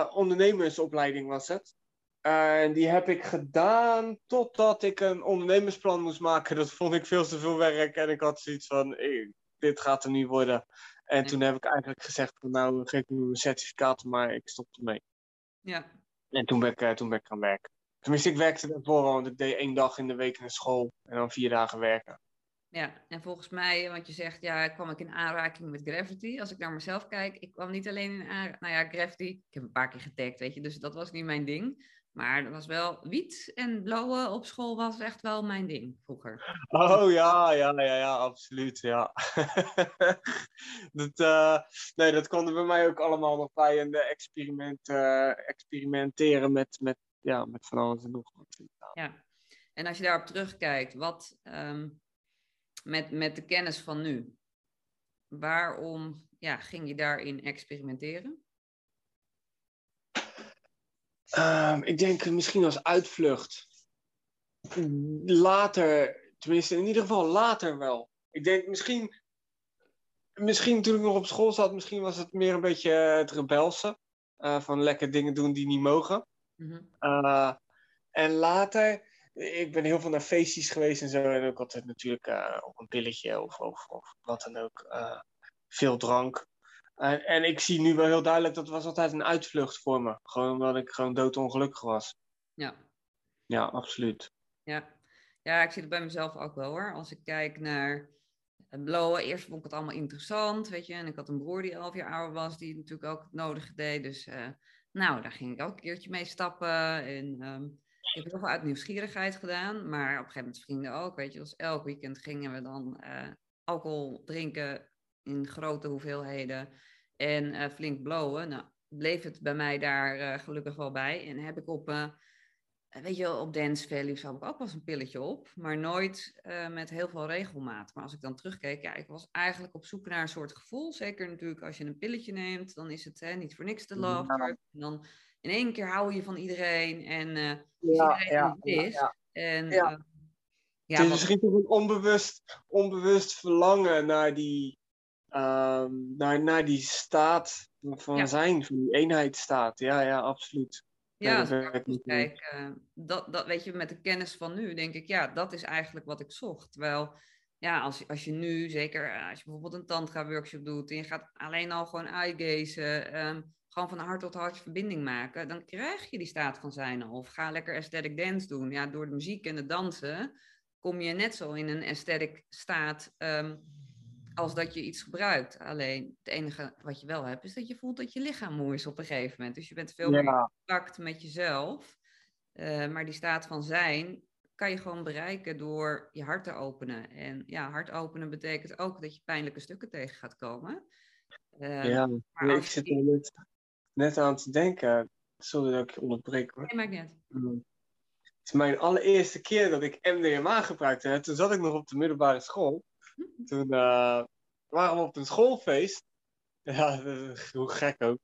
ondernemersopleiding was het. En die heb ik gedaan totdat ik een ondernemersplan moest maken. Dat vond ik veel te veel werk. En ik had zoiets van, dit gaat er nu worden. En toen heb ik eigenlijk gezegd, van, nou geef me mijn certificaat, maar ik stop ermee. Ja. En toen ben ik, eh, toen ben ik gaan werken. Tenminste, ik werkte ervoor, want ik deed één dag in de week naar school en dan vier dagen werken. Ja, en volgens mij, want je zegt, ja, kwam ik in aanraking met Gravity. Als ik naar mezelf kijk, ik kwam niet alleen in aanraking, nou ja, Gravity, ik heb een paar keer getagd, weet je, dus dat was niet mijn ding. Maar dat was wel wiet en blauwe op school was echt wel mijn ding vroeger. Oh ja, ja, ja, ja, absoluut, ja. <laughs> dat, uh, nee, dat konden bij mij ook allemaal nog bij een experiment, uh, experimenteren met, met, ja, met van alles en nog wat. Ja, en als je daarop terugkijkt, wat um, met, met de kennis van nu, waarom ja, ging je daarin experimenteren? Um, ik denk misschien als uitvlucht. Later, tenminste in ieder geval later wel. Ik denk misschien, misschien toen ik nog op school zat, misschien was het meer een beetje het rebelse. Uh, van lekker dingen doen die niet mogen. Mm -hmm. uh, en later, ik ben heel veel naar feestjes geweest en zo. En ook altijd natuurlijk uh, op een pilletje of, of, of wat dan ook. veel drank. En, en ik zie nu wel heel duidelijk, dat was altijd een uitvlucht voor me. Gewoon omdat ik gewoon doodongelukkig was. Ja. Ja, absoluut. Ja. ja, ik zie het bij mezelf ook wel hoor. Als ik kijk naar het blowen, eerst vond ik het allemaal interessant, weet je. En ik had een broer die elf jaar ouder was, die natuurlijk ook het nodige deed. Dus uh, nou, daar ging ik ook een keertje mee stappen. En um, ik heb heel veel uit nieuwsgierigheid gedaan. Maar op een gegeven moment vrienden ook, weet je. Dus elk weekend gingen we dan uh, alcohol drinken in grote hoeveelheden en uh, flink blowen. Nou, bleef het bij mij daar uh, gelukkig wel bij. En heb ik op, weet je, op Dance Valley heb ik ook wel eens een pilletje op, maar nooit met heel veel regelmaat. Maar als ik dan terugkeek, ja, ik was eigenlijk op zoek naar een soort gevoel. Zeker natuurlijk als je een pilletje neemt, dan is het hè, niet voor niks te love. Ja. En dan in één keer hou je van iedereen en ja, iedereen ja, is. Ja, En, ja. ja, het is misschien toch een onbewust, onbewust verlangen naar die um, naar, naar die staat van zijn, van die eenheidsstaat. Ja, ja, absoluut. Ja, kijk, uh, dat, dat weet je, met de kennis van nu denk ik, ja, dat is eigenlijk wat ik zocht. Terwijl, ja, als, als je nu, zeker eh, als je bijvoorbeeld een tantra-workshop doet en je gaat alleen al gewoon eye-gazen, um, gewoon van hart tot hart verbinding maken, dan krijg je die staat van zijn. Of ga lekker aesthetic dance doen. Ja, door de muziek en het dansen kom je net zo in een aesthetic staat um, als dat je iets gebruikt. Alleen het enige wat je wel hebt, is dat je voelt dat je lichaam moe is op een gegeven moment. Dus je bent veel meer in contact met jezelf. Uh, maar die staat van zijn kan je gewoon bereiken door je hart te openen. En ja, hart openen betekent ook dat je pijnlijke stukken tegen gaat komen. Uh, ja, ik zit er net, net, aan te denken. Sorry dat ik onderbreek hoor. Nee, maakt niet. Mm. Het is mijn allereerste keer dat ik MDMA gebruikte. Toen zat ik nog op de middelbare school. <laughs> Toen uh, waren we op een schoolfeest. <laughs> Ja, <laughs> hoe gek ook.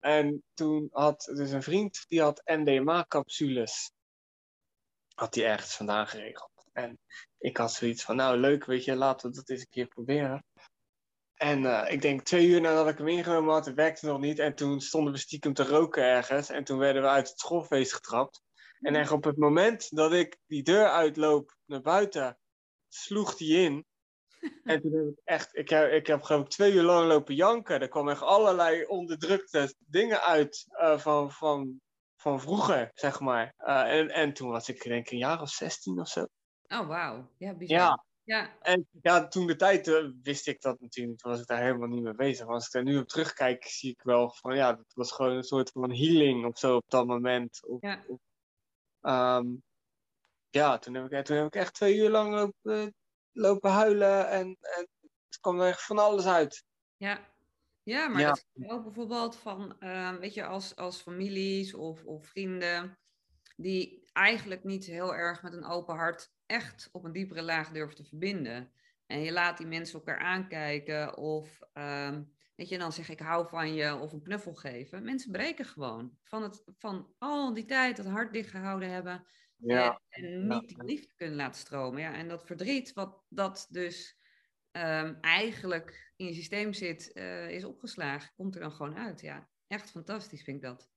En toen had dus een vriend, die had MDMA-capsules. Had hij ergens vandaan geregeld. En ik had zoiets van, nou leuk, weet je, laten we dat eens een keer proberen. En uh, ik denk twee uur nadat ik hem ingenomen had, het werkte nog niet. En toen stonden we stiekem te roken ergens. En toen werden we uit het schoolfeest getrapt. En echt op het moment dat ik die deur uitloop naar buiten, sloeg die in. <laughs> En toen heb ik echt, ik heb, ik heb geloof ik twee uur lang lopen janken. Er kwamen echt allerlei onderdrukte dingen uit uh, van, van, van vroeger, zeg maar. Uh, en, en toen was ik denk ik een jaar of 16 of zo. Oh, wauw. Ja, bizar. Ja. Ja. En ja, toen de tijd uh, wist ik dat natuurlijk, toen was ik daar helemaal niet mee bezig. Maar als ik daar nu op terugkijk, zie ik wel van ja, dat was gewoon een soort van healing of zo op dat moment. Of, ja. Of, um, ja, toen heb, ik, toen heb ik echt twee uur lang lopen, lopen huilen en, en het kwam er echt van alles uit. Ja, ja maar ja. dat is ook bijvoorbeeld van, uh, weet je, als, als families of, of vrienden die eigenlijk niet heel erg met een open hart echt op een diepere laag durven te verbinden. En je laat die mensen elkaar aankijken of, uh, weet je, dan zeg ik hou van je of een knuffel geven. Mensen breken gewoon van, het, van al die tijd het hart dichtgehouden hebben ja. En, en niet die liefde kunnen laten stromen. Ja. En dat verdriet, wat dat dus um, eigenlijk in je systeem zit, uh, is opgeslagen, komt er dan gewoon uit. Ja, echt fantastisch vind ik dat.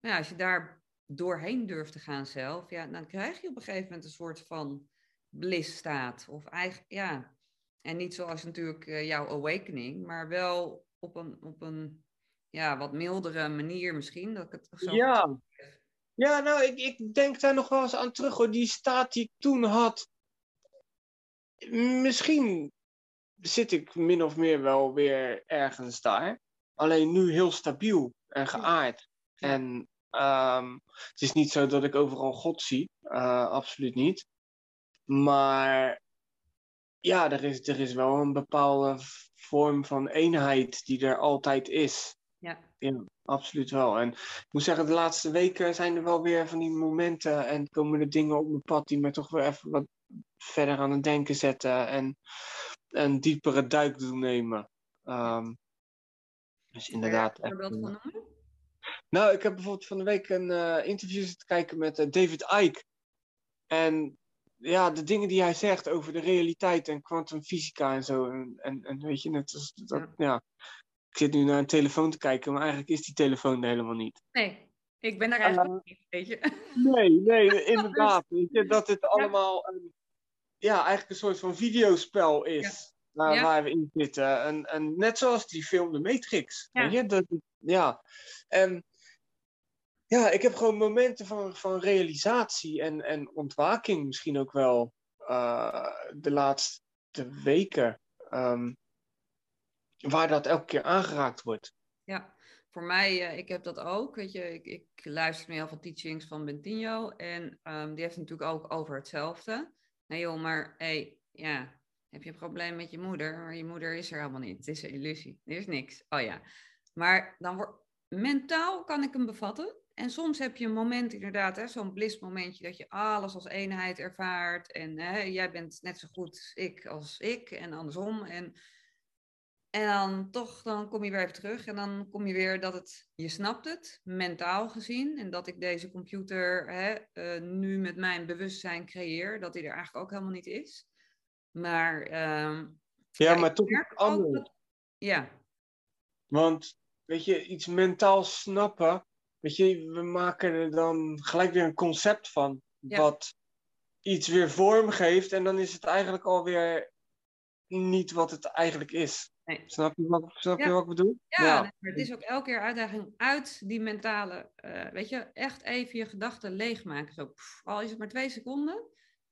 Maar ja, als je daar doorheen durft te gaan zelf, ja, dan krijg je op een gegeven moment een soort van bliss staat. Of eigenlijk, ja. En niet zoals natuurlijk uh, jouw awakening, maar wel op een, op een ja, wat mildere manier misschien. Dat ik het zo ja. Ja, nou, ik, ik denk daar nog wel eens aan terug hoor. Die staat die ik toen had. Misschien zit ik min of meer wel weer ergens daar. Alleen nu heel stabiel en geaard. En Ehm, het is niet zo dat ik overal God zie, uh, absoluut niet. Maar ja, er is, er is wel een bepaalde vorm van eenheid die er altijd is. Ja. absoluut wel. En ik moet zeggen, de laatste weken zijn er wel weer van die momenten en komen er dingen op mijn pad die me toch weer even wat verder aan het denken zetten en een diepere duik doen nemen. Um, dus inderdaad. Kun je een voorbeeld van noemen? Nou, ik heb bijvoorbeeld van de week een uh, interview zitten kijken met uh, David Icke. En ja, de dingen die hij zegt over de realiteit en kwantumfysica en zo. En, en, en, weet je, net als dat, ja. ja. Ik zit nu naar een telefoon te kijken, maar eigenlijk is die telefoon er helemaal niet. Nee, ik ben daar eigenlijk uh, niet, weet je. Nee, nee, <laughs> inderdaad. Weet je, dat het allemaal een, ja, eigenlijk een soort van videospel is. Ja. Waar, ja. waar we in zitten. En, en net zoals die film The Matrix. Ja. Weet je? Dat, ja. En ja, ik heb gewoon momenten van, van realisatie en, en ontwaking misschien ook wel uh, de laatste weken. Um, waar dat elke keer aangeraakt wordt. Ja, voor mij, uh, ik heb dat ook. Weet je, ik, ik luister nu heel veel teachings van Bentinho. En um, die heeft natuurlijk ook over hetzelfde. Nee joh, maar hey, ja, heb je een probleem met je moeder? Maar je moeder is er helemaal niet. Het is een illusie. Er is niks. Oh ja. Maar dan wordt mentaal kan ik hem bevatten. En soms heb je een moment inderdaad, zo'n blissmomentje, dat je alles als eenheid ervaart. En hè, jij bent net zo goed ik als ik en andersom. En, en dan toch, dan kom je weer even terug. En dan kom je weer dat het, je snapt het, mentaal gezien. En dat ik deze computer hè, uh, nu met mijn bewustzijn creëer, dat die er eigenlijk ook helemaal niet is. Maar, uh, ja, ja, maar toch anders. Dat, ja. Want, weet je, iets mentaal snappen weet je, we maken er dan gelijk weer een concept van. Ja. Wat iets weer vorm geeft. En dan is het eigenlijk alweer niet wat het eigenlijk is. Nee. Snap je wat, snap Ja. je wat ik bedoel? Ja, nee, maar het is ook elke keer uitdaging uit die mentale, eh, weet je, echt even je gedachten leegmaken. Zo, pff, al is het maar twee seconden. Oh,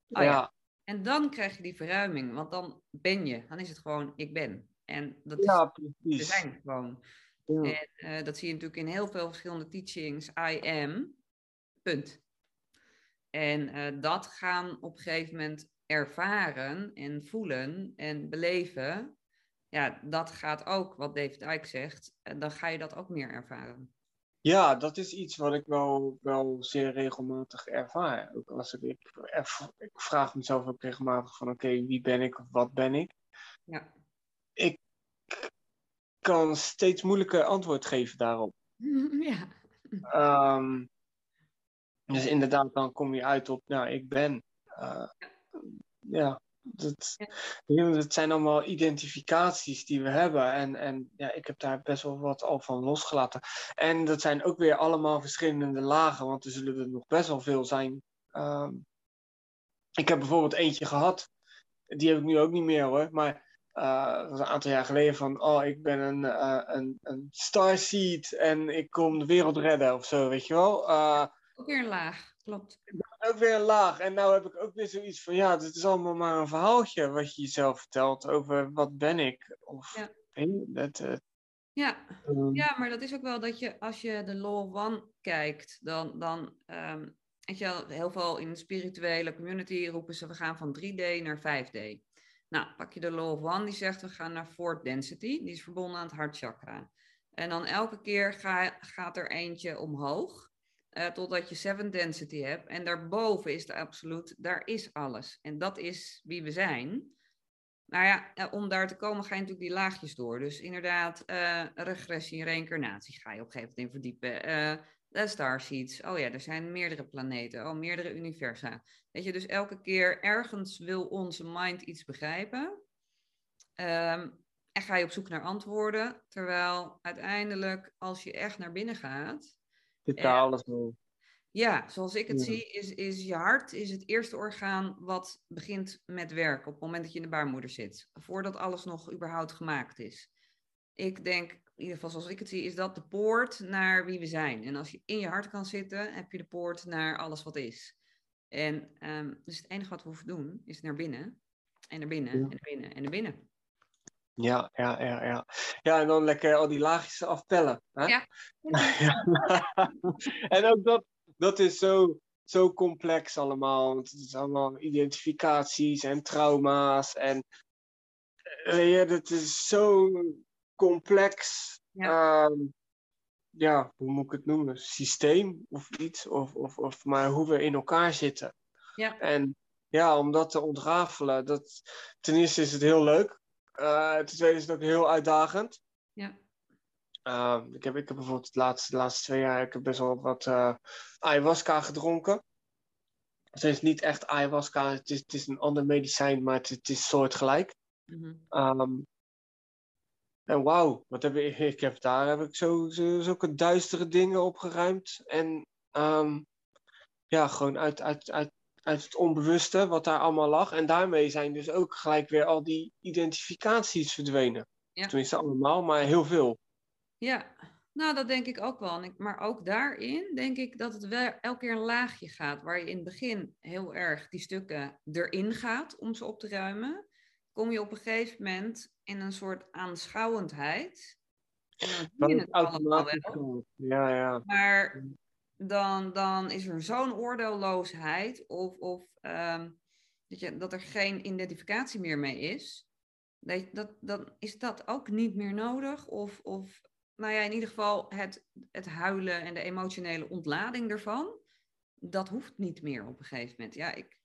ja. ja. En dan krijg je die verruiming, want dan ben je, dan is het gewoon ik ben. En dat is, Ja, we zijn gewoon. Ja. En eh, dat zie je natuurlijk in heel veel verschillende teachings. I am, punt. En eh, dat gaan op een gegeven moment ervaren en voelen en beleven. Ja, dat gaat ook, wat David Icke zegt, en dan ga je dat ook meer ervaren. Ja, dat is iets wat ik wel, wel zeer regelmatig ervaar. Ook als ik, ik, ik vraag mezelf ook regelmatig van oké, wie ben ik of wat ben ik? Ja. Ik kan steeds moeilijker antwoord geven daarop. <laughs> ja. Ehm, dus inderdaad, dan kom je uit op, nou, ik ben. Uh, ja, dat, het zijn allemaal identificaties die we hebben. En, en ja, ik heb daar best wel wat al van losgelaten. En dat zijn ook weer allemaal verschillende lagen, want er zullen er nog best wel veel zijn. Um, ik heb bijvoorbeeld eentje gehad, die heb ik nu ook niet meer hoor, maar uh, dat was een aantal jaar geleden van, oh, ik ben een, uh, een, een starseed en ik kom de wereld redden of zo, weet je wel. Uh, ook weer een laag, klopt. Ook weer een laag. En nou heb ik ook weer zoiets van, ja, dit is allemaal maar een verhaaltje wat je jezelf vertelt over wat ben ik. Of, Ja. hey, dat, uh, Ja, um, ja, maar dat is ook wel dat je, als je de Law of One kijkt, dan, dan um, weet je wel, heel veel in de spirituele community roepen ze, we gaan van 3D naar 5D. Nou, pak je de Law of One, die zegt, we gaan naar Fourth Density, die is verbonden aan het hartchakra. En dan elke keer ga, gaat er eentje omhoog, uh, totdat je Seventh Density hebt. En daarboven is de absolute, daar is alles. En dat is wie we zijn. Nou ja, eh, om daar te komen ga je natuurlijk die laagjes door. Dus inderdaad, uh, regressie reïncarnatie ga je op een gegeven moment in verdiepen. De starseeds, oh ja, er zijn meerdere planeten, oh, meerdere universa. Weet je, dus elke keer ergens wil onze mind iets begrijpen. Um, en ga je op zoek naar antwoorden. Terwijl uiteindelijk, als je echt naar binnen gaat... Wel. Ja, zoals ik het Ja. zie, is, is je hart is het eerste orgaan wat begint met werken op het moment dat je in de baarmoeder zit. Voordat alles nog überhaupt gemaakt is. Ik denk, in ieder geval zoals ik het zie, is dat de poort naar wie we zijn. En als je in je hart kan zitten, heb je de poort naar alles wat is. En ehm, dus het enige wat we hoeven doen, is naar binnen. En naar binnen, Ja. en naar binnen, en naar binnen. Ja, ja, ja, ja. Ja, en dan lekker al die laagjes afpellen. Hè? Ja. <laughs> en ook dat, dat is zo, zo complex allemaal. Want het is allemaal identificaties en trauma's. En weet je, dat is zo complex. Ja. ehm, ja, hoe moet ik het noemen? Systeem of iets. Of, of, of maar hoe we in elkaar zitten. Ja. En ja, om dat te ontrafelen, dat, ten eerste is het heel leuk. Eh, ten tweede is het ook heel uitdagend. Ja. Ehm, ik, heb, ik heb bijvoorbeeld de laatste, de laatste twee jaar ik heb best wel wat eh, ayahuasca gedronken. Het is niet echt ayahuasca, het is, het is een ander medicijn, maar het, het is soortgelijk. Ehm, en wauw, wat heb ik, ik heb, daar heb ik zo, zo, zulke duistere dingen opgeruimd. En ehm, ja, gewoon uit, uit, uit, uit het onbewuste wat daar allemaal lag. En daarmee zijn dus ook gelijk weer al die identificaties verdwenen. Ja. Tenminste allemaal, maar heel veel. Ja, nou dat denk ik ook wel. Maar ook daarin denk ik dat het wel elke keer een laagje gaat. Waar je in het begin heel erg die stukken erin gaat om ze op te ruimen. Kom je op een gegeven moment in een soort aanschouwendheid. En dan zie je het allemaal wel. Ja, ja. Maar dan, dan is er zo'n oordeelloosheid of, of ehm, dat, je, dat er geen identificatie meer mee is. Dat, dat, dan is dat ook niet meer nodig. Of, of nou ja, in ieder geval het, het huilen en de emotionele ontlading ervan. Dat hoeft niet meer op een gegeven moment. Ja, ik,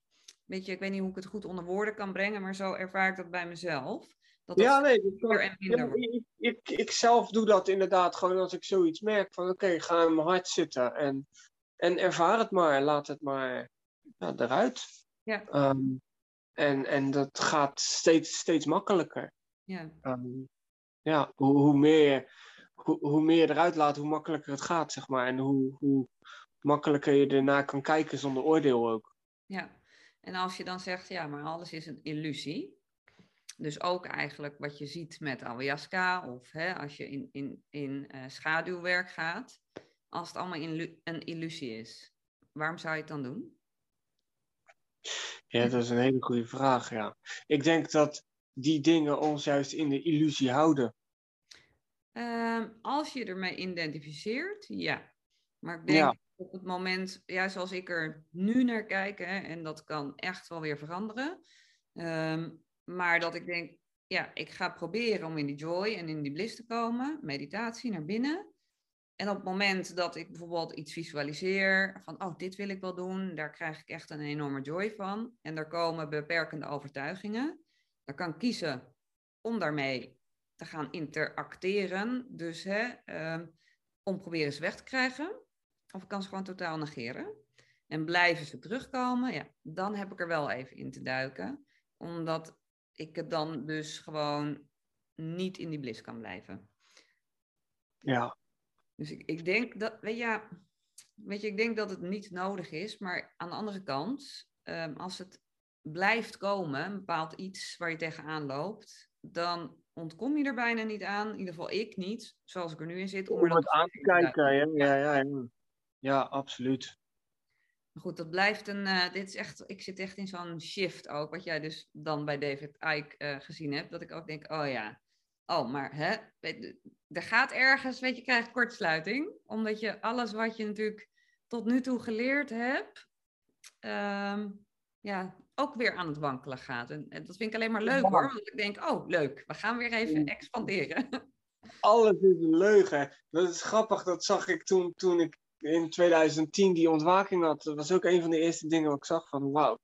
weet je, ik weet niet hoe ik het goed onder woorden kan brengen, maar zo ervaar ik dat bij mezelf. Dat Ja, nee, dat minder kan. en minder Ja, wordt. ik, ik, ik zelf doe dat inderdaad gewoon als ik zoiets merk van oké, ga in mijn hart zitten en, en ervaar het maar, laat het maar ja, eruit. Ja. Ehm, en, en dat gaat steeds, steeds makkelijker. Ja, Ehm, ja, hoe, hoe, meer, hoe, hoe meer je eruit laat, hoe makkelijker het gaat, zeg maar. En hoe, hoe makkelijker je ernaar kan kijken zonder oordeel ook. Ja, en als je dan zegt, ja, maar alles is een illusie. Dus ook eigenlijk wat je ziet met ayahuasca of hè, als je in, in, in eh, schaduwwerk gaat. Als het allemaal illu- een illusie is, waarom zou je het dan doen? Ja, dat is een hele goede vraag, ja. Ik denk dat die dingen ons juist in de illusie houden. Ehm, als je ermee identificeert, ja. Maar ik denk Ja. op het moment, ja, zoals ik er nu naar kijk, hè, en dat kan echt wel weer veranderen. ehm, maar dat ik denk, ja, ik ga proberen om in die joy en in die bliss te komen, meditatie naar binnen. En op het moment dat ik bijvoorbeeld iets visualiseer, van oh, dit wil ik wel doen, daar krijg ik echt een enorme joy van. En daar komen beperkende overtuigingen. Dan kan ik kiezen om daarmee te gaan interacteren. Dus hè, ehm, om proberen ze weg te krijgen. Of ik kan ze gewoon totaal negeren. En blijven ze terugkomen, ja, dan heb ik er wel even in te duiken. Omdat ik het dan dus gewoon niet in die bliss kan blijven. Ja, Dus ik, ik denk dat, weet je, ja, weet je, ik denk dat het niet nodig is. Maar aan de andere kant, ehm, als het blijft komen, een bepaald iets waar je tegenaan loopt, dan ontkom je er bijna niet aan. In ieder geval ik niet, zoals ik er nu in zit. om er dan het aan te kijken. Ja, ja, ja. ja absoluut. Maar goed, dat blijft een. eh, dit is echt. Ik zit echt in zo'n shift ook. Wat jij dus dan bij David Icke eh, gezien hebt. Dat ik ook denk: oh ja. Oh, maar hè, er gaat ergens, weet je, krijgt kortsluiting. Omdat je alles wat je natuurlijk tot nu toe geleerd hebt. ehm, ja, ook weer aan het wankelen gaat. En, en dat vind ik alleen maar leuk hoor. Want ik denk: oh, leuk. We gaan weer even Mm. expanderen. <laughs> Alles is een leugen. Dat is grappig, dat zag ik toen, toen ik in 2010 die ontwaking had. Dat was ook een van de eerste dingen wat ik zag van wauw.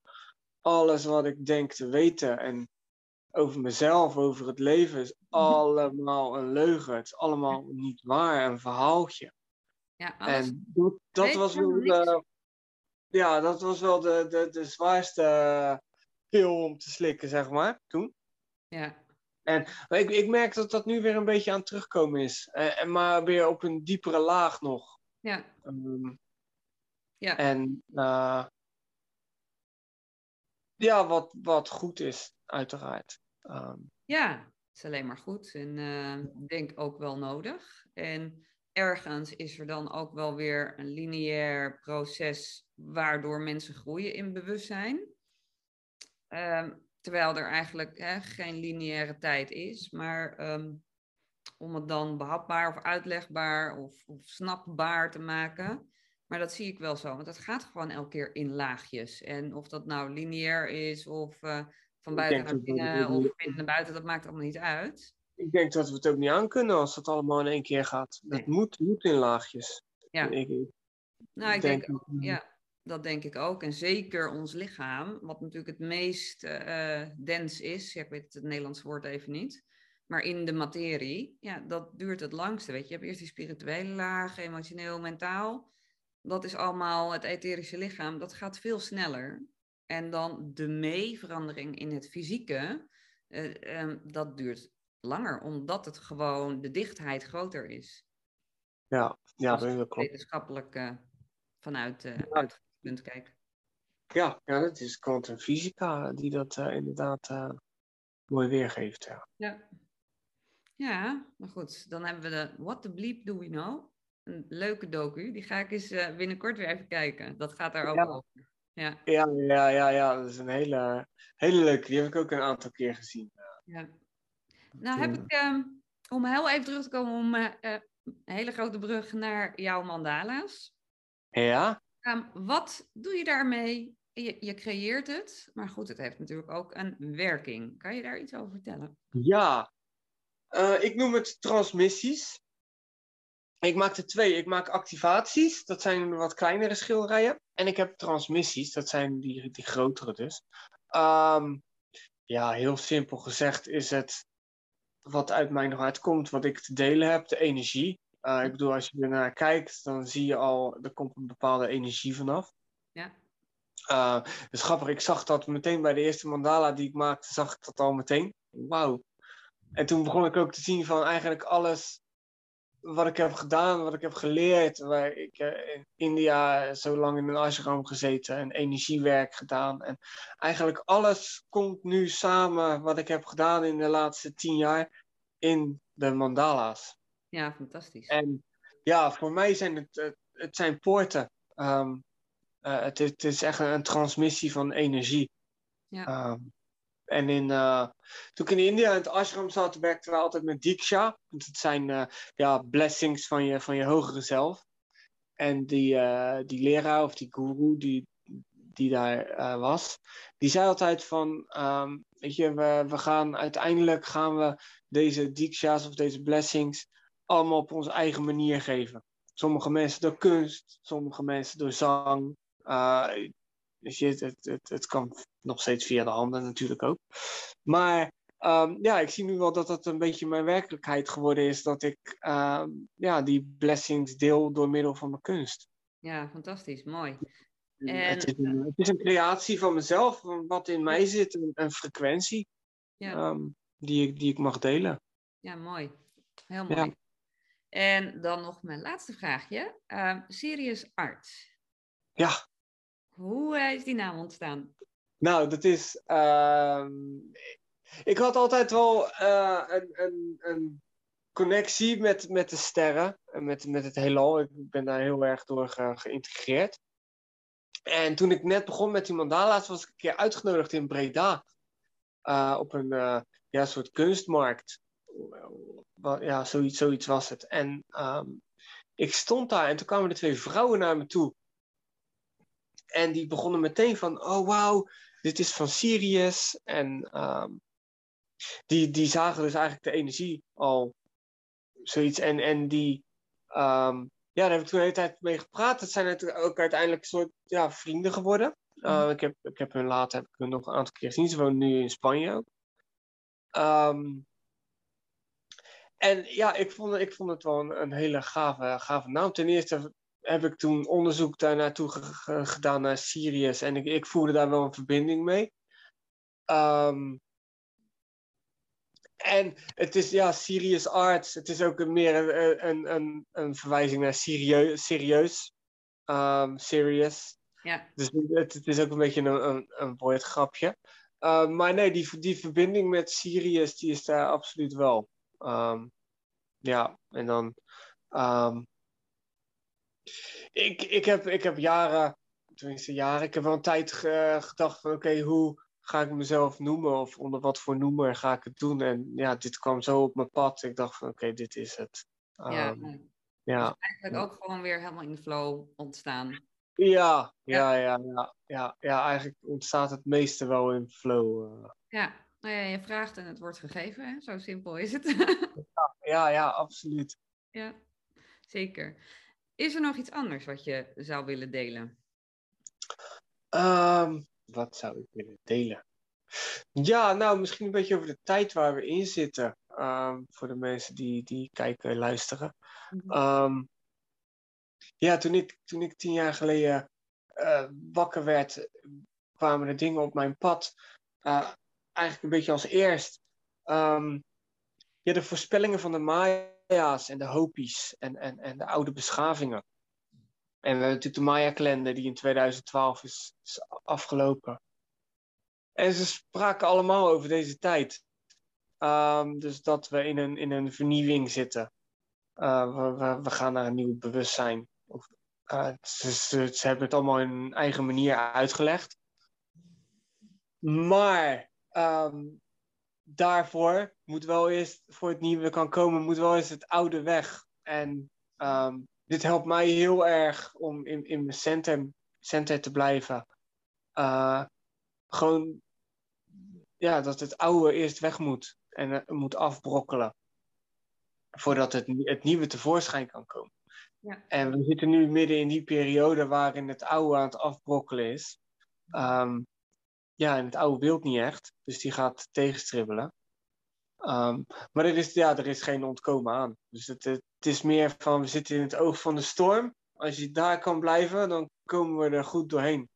Alles wat ik denk te weten en over mezelf, over het leven, is allemaal een leugen. Het is allemaal niet waar, een verhaaltje. ja, alles. En dat, dat was wel de, ja, dat was wel de, de, de zwaarste pil om te slikken, zeg maar, toen. Ja, Maar ik, ik merk dat dat nu weer een beetje aan het terugkomen is. Eh, en maar weer op een diepere laag nog. ja, Ehm, ja. en eh, ja, wat, wat goed is, uiteraard. Ehm, Ja, het is alleen maar goed en ik denk ook wel nodig. En ergens is er dan ook wel weer een lineair proces waardoor mensen groeien in bewustzijn. Terwijl er eigenlijk hè, geen lineaire tijd is, maar om het dan behapbaar of uitlegbaar of, of snapbaar te maken. Maar dat zie ik wel zo, want het gaat gewoon elke keer in laagjes. En of dat nou lineair is of uh, van buiten naar binnen of binnen naar buiten, dat maakt allemaal niet uit. Ik denk dat we het ook niet aan kunnen als dat allemaal in één keer gaat. Dat moet, moet in laagjes. Ja. Ik, nou, ik denk, denk ja, dat denk ik ook. En zeker ons lichaam, wat natuurlijk het meest uh, dens is. Ja, ik weet het Nederlandse woord even niet. Maar in de materie, ja, dat duurt het langste. Weet je, je hebt eerst die spirituele laag, emotioneel, mentaal. Dat is allemaal het etherische lichaam. Dat gaat veel sneller. En dan de mee-verandering in het fysieke, uh, um, dat duurt langer, omdat het gewoon de dichtheid groter is. Ja, ja dat klopt. Wetenschappelijk uh, vanuit uh, ja. punt kijken. Ja, ja, dat is kwantumfysica die dat uh, inderdaad mooi weergeeft. Ja. ja. Ja, maar goed, dan hebben we de What the Bleep Do We Know? Een leuke docu, die ga ik eens binnenkort weer even kijken. Dat gaat daar ook ja. over. Ja. Ja, ja, ja, ja, dat is een hele, hele leuke. Die heb ik ook een aantal keer gezien. Ja. Nou heb ik, um, om heel even terug te komen, om uh, een hele grote brug naar jouw mandala's. Ja. Um, wat doe je daarmee? Je, je, creëert het, maar goed, het heeft natuurlijk ook een werking. Kan je daar iets over vertellen? Ja, uh, ik noem het transmissies. Ik maak er twee. Ik maak activaties, dat zijn wat kleinere schilderijen. En ik heb transmissies, dat zijn die, die grotere dus. Um, ja, heel simpel gezegd is het wat uit mijn hart komt, wat ik te delen heb, de energie. Uh, ik bedoel, als je ernaar kijkt, dan zie je al, er komt een bepaalde energie vanaf. Ja. Uh, dus grappig, ik zag dat meteen bij de eerste mandala die ik maakte, zag ik dat al meteen. Wauw. En toen begon ik ook te zien van eigenlijk alles wat ik heb gedaan, wat ik heb geleerd. Waar ik uh, in India zo lang in een ashram gezeten en energiewerk gedaan. En eigenlijk alles komt nu samen wat ik heb gedaan in de laatste tien jaar in de mandala's. Ja, fantastisch. En ja, voor mij zijn het, het zijn poorten. Um, uh, het, het, is echt een, transmissie van energie. Ja. Um, en in, uh, toen ik in India in het ashram zat, werkten we altijd met Diksha. Want het zijn uh, ja, blessings van je, van je hogere zelf. En die, uh, die leraar of die guru die, die daar was, die zei altijd van, um, weet je, we, we gaan uiteindelijk gaan we deze Diksha's of deze blessings allemaal op onze eigen manier geven. Sommige mensen door kunst, sommige mensen door zang. Dus je, het, het, het kan nog steeds via de handen natuurlijk ook. Maar um, ja, ik zie nu wel dat dat een beetje mijn werkelijkheid geworden is. Dat ik um, ja, die blessings deel door middel van mijn kunst. Ja, fantastisch. Mooi. En... Het, is een, het, is een, creatie van mezelf, wat in mij zit, een, een frequentie ja. um, die, ik, die ik mag delen. Ja, mooi. Heel mooi. Ja. En dan nog mijn laatste vraagje. Sirius Art. Ja. Hoe is die naam ontstaan? Nou, dat is. Uh, ik had altijd wel uh, een, een, een, connectie met, met de sterren en met, met het heelal. Ik ben daar heel erg door ge, geïntegreerd. En toen ik net begon met die mandala's, was ik een keer uitgenodigd in Breda. Uh, op een ja, soort kunstmarkt. Ja, zoiets, zoiets was het. En um, ik stond daar en toen kwamen er twee vrouwen naar me toe. En die begonnen meteen van, oh wauw, dit is van Sirius. En um, die, die zagen dus eigenlijk de energie al zoiets. En, en die, um, ja, daar heb ik toen de hele tijd mee gepraat. Dat zijn ook uiteindelijk een soort ja, vrienden geworden. Uh, ik, heb, ik heb hun later heb ik hun nog een aantal keer gezien. Ze wonen nu in Spanje ook. Um, en ja, ik vond, ik vond het wel een, een hele gave, gave naam. Ten eerste heb ik toen onderzoek daar naartoe gedaan naar Sirius. En ik, ik voelde daar wel een verbinding mee. Um, en het is, ja, Sirius Arts. Het is ook meer een, een, een, een verwijzing naar serieus. serieus um, serious. Ja. Dus het, het, is ook een beetje een, een, een woordgrapje. Uh, maar nee, die, die verbinding met Sirius, die is daar absoluut wel. Um, ja, en dan... Um, ik, ik, heb, ik heb jaren, tenminste jaren, ik heb wel een tijd gedacht van oké, hoe ga ik mezelf noemen of onder wat voor noemer ga ik het doen? En ja, dit kwam zo op mijn pad. Ik dacht van oké, dit is het. Ja, Ehm, ja. Dus eigenlijk ook gewoon weer helemaal in de flow ontstaan. Ja, ja, ja, ja, ja, ja. Eigenlijk ontstaat het meeste wel in flow. eh. Ja, nou ja, je vraagt en het wordt gegeven. Hè? Zo simpel is het. Ja, ja, absoluut. ja, zeker. Is er nog iets anders wat je zou willen delen? Ehm, wat zou ik willen delen? Ja, nou, misschien een beetje over de tijd waar we in zitten. ehm, voor de mensen die, die kijken en luisteren. Mhm. Ehm, ja, toen ik, toen ik tien jaar geleden eh, wakker werd, kwamen er dingen op mijn pad. eh, eigenlijk een beetje als eerst. ja, de voorspellingen van de Maya's en de Hopis en, en, en de oude beschavingen. En we hebben natuurlijk de Maya-kalender die in 2012 is, afgelopen. En ze spraken allemaal over deze tijd. Ehm, dus dat we in een, in een vernieuwing zitten. Uh, we, we, gaan naar een nieuw bewustzijn. Uh, ze, ze, ze, hebben het allemaal in een eigen manier uitgelegd. Maar um, daarvoor moet wel eerst, voor het nieuwe kan komen, moet wel eens het oude weg. En um, dit helpt mij heel erg om in, in mijn center, center te blijven. Uh, gewoon, ja, dat het oude eerst weg moet en uh, moet afbrokkelen. Voordat het, het nieuwe tevoorschijn kan komen. Ja. En we zitten nu midden in die periode waarin het oude aan het afbrokkelen is. Um, ja, en het oude wil niet echt. Dus die gaat tegenstribbelen. Um, maar er is, ja, er is geen ontkomen aan. Dus het, het, is meer van, we zitten in het oog van de storm. Als je daar kan blijven, dan komen we er goed doorheen.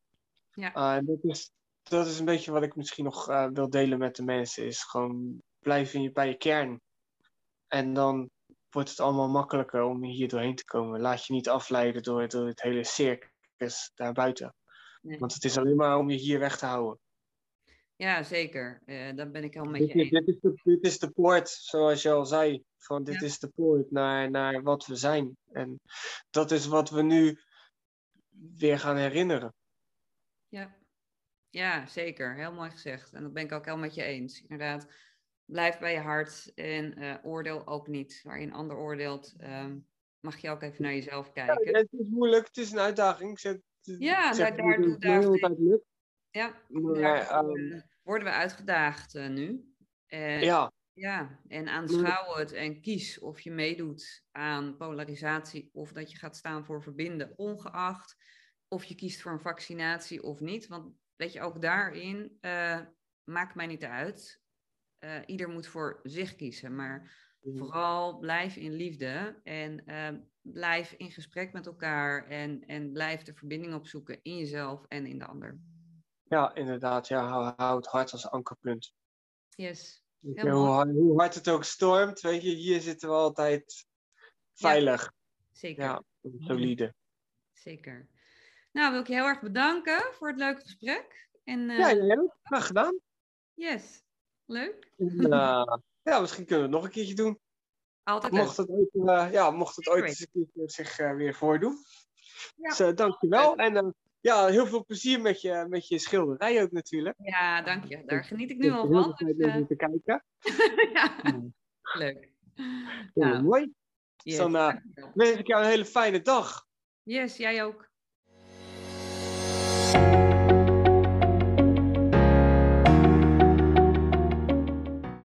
Ja. Uh, dat, is, dat is een beetje wat ik misschien nog uh, wil delen met de mensen. Is gewoon blijven je, bij je kern. En dan wordt het allemaal makkelijker om hier doorheen te komen. Laat je niet afleiden door, door het hele circus daarbuiten. Nee. Want het is alleen maar om je hier weg te houden. Ja, zeker. Uh, dat ben ik helemaal met je eens. Dit is, de, dit is de poort, zoals je al zei. Van dit Ja. is de poort naar, naar wat we zijn. En dat is wat we nu weer gaan herinneren. Ja. ja, zeker. Heel mooi gezegd. En dat ben ik ook helemaal met je eens. Inderdaad, blijf bij je hart en uh, oordeel ook niet. Waar je een ander oordeelt, uh, mag je ook even naar jezelf kijken. Ja, het is moeilijk, het is een uitdaging. Ik ja, ik zeg daar, daar, Ja, daar um, worden we uitgedaagd uh, nu. Uh, ja. ja, en aanschouw het en kies of je meedoet aan polarisatie of dat je gaat staan voor verbinden, ongeacht of je kiest voor een vaccinatie of niet. Want weet je, ook daarin uh, maakt mij niet uit. Uh, ieder moet voor zich kiezen, maar vooral blijf in liefde en uh, blijf in gesprek met elkaar en, en blijf de verbinding opzoeken in jezelf en in de ander. Ja, inderdaad. Ja, het hart als ankerpunt. Yes. Hoe, hard, hoe, hard het ook stormt, weet je, hier zitten we altijd veilig. Ja, zeker. Ja, solide. Zeker. Nou, wil ik je heel erg bedanken voor het leuke gesprek. En, uh, ja, ook. Graag gedaan. Yes. Leuk. En, uh, <laughs> ja, misschien kunnen we het nog een keertje doen. Altijd mocht het, ooit, uh, ja, mocht het ooit eens een zich weer voordoen. Ja. Dus dankjewel. En ja, heel veel plezier met je, met je schilderij ook natuurlijk. Ja, dank je. Daar geniet ik nu al van. Dus, uh... te kijken. <laughs> ja. Leuk. Nou, mooi. Yes, dus dan wens ik jou een hele fijne dag. Yes, jij ook.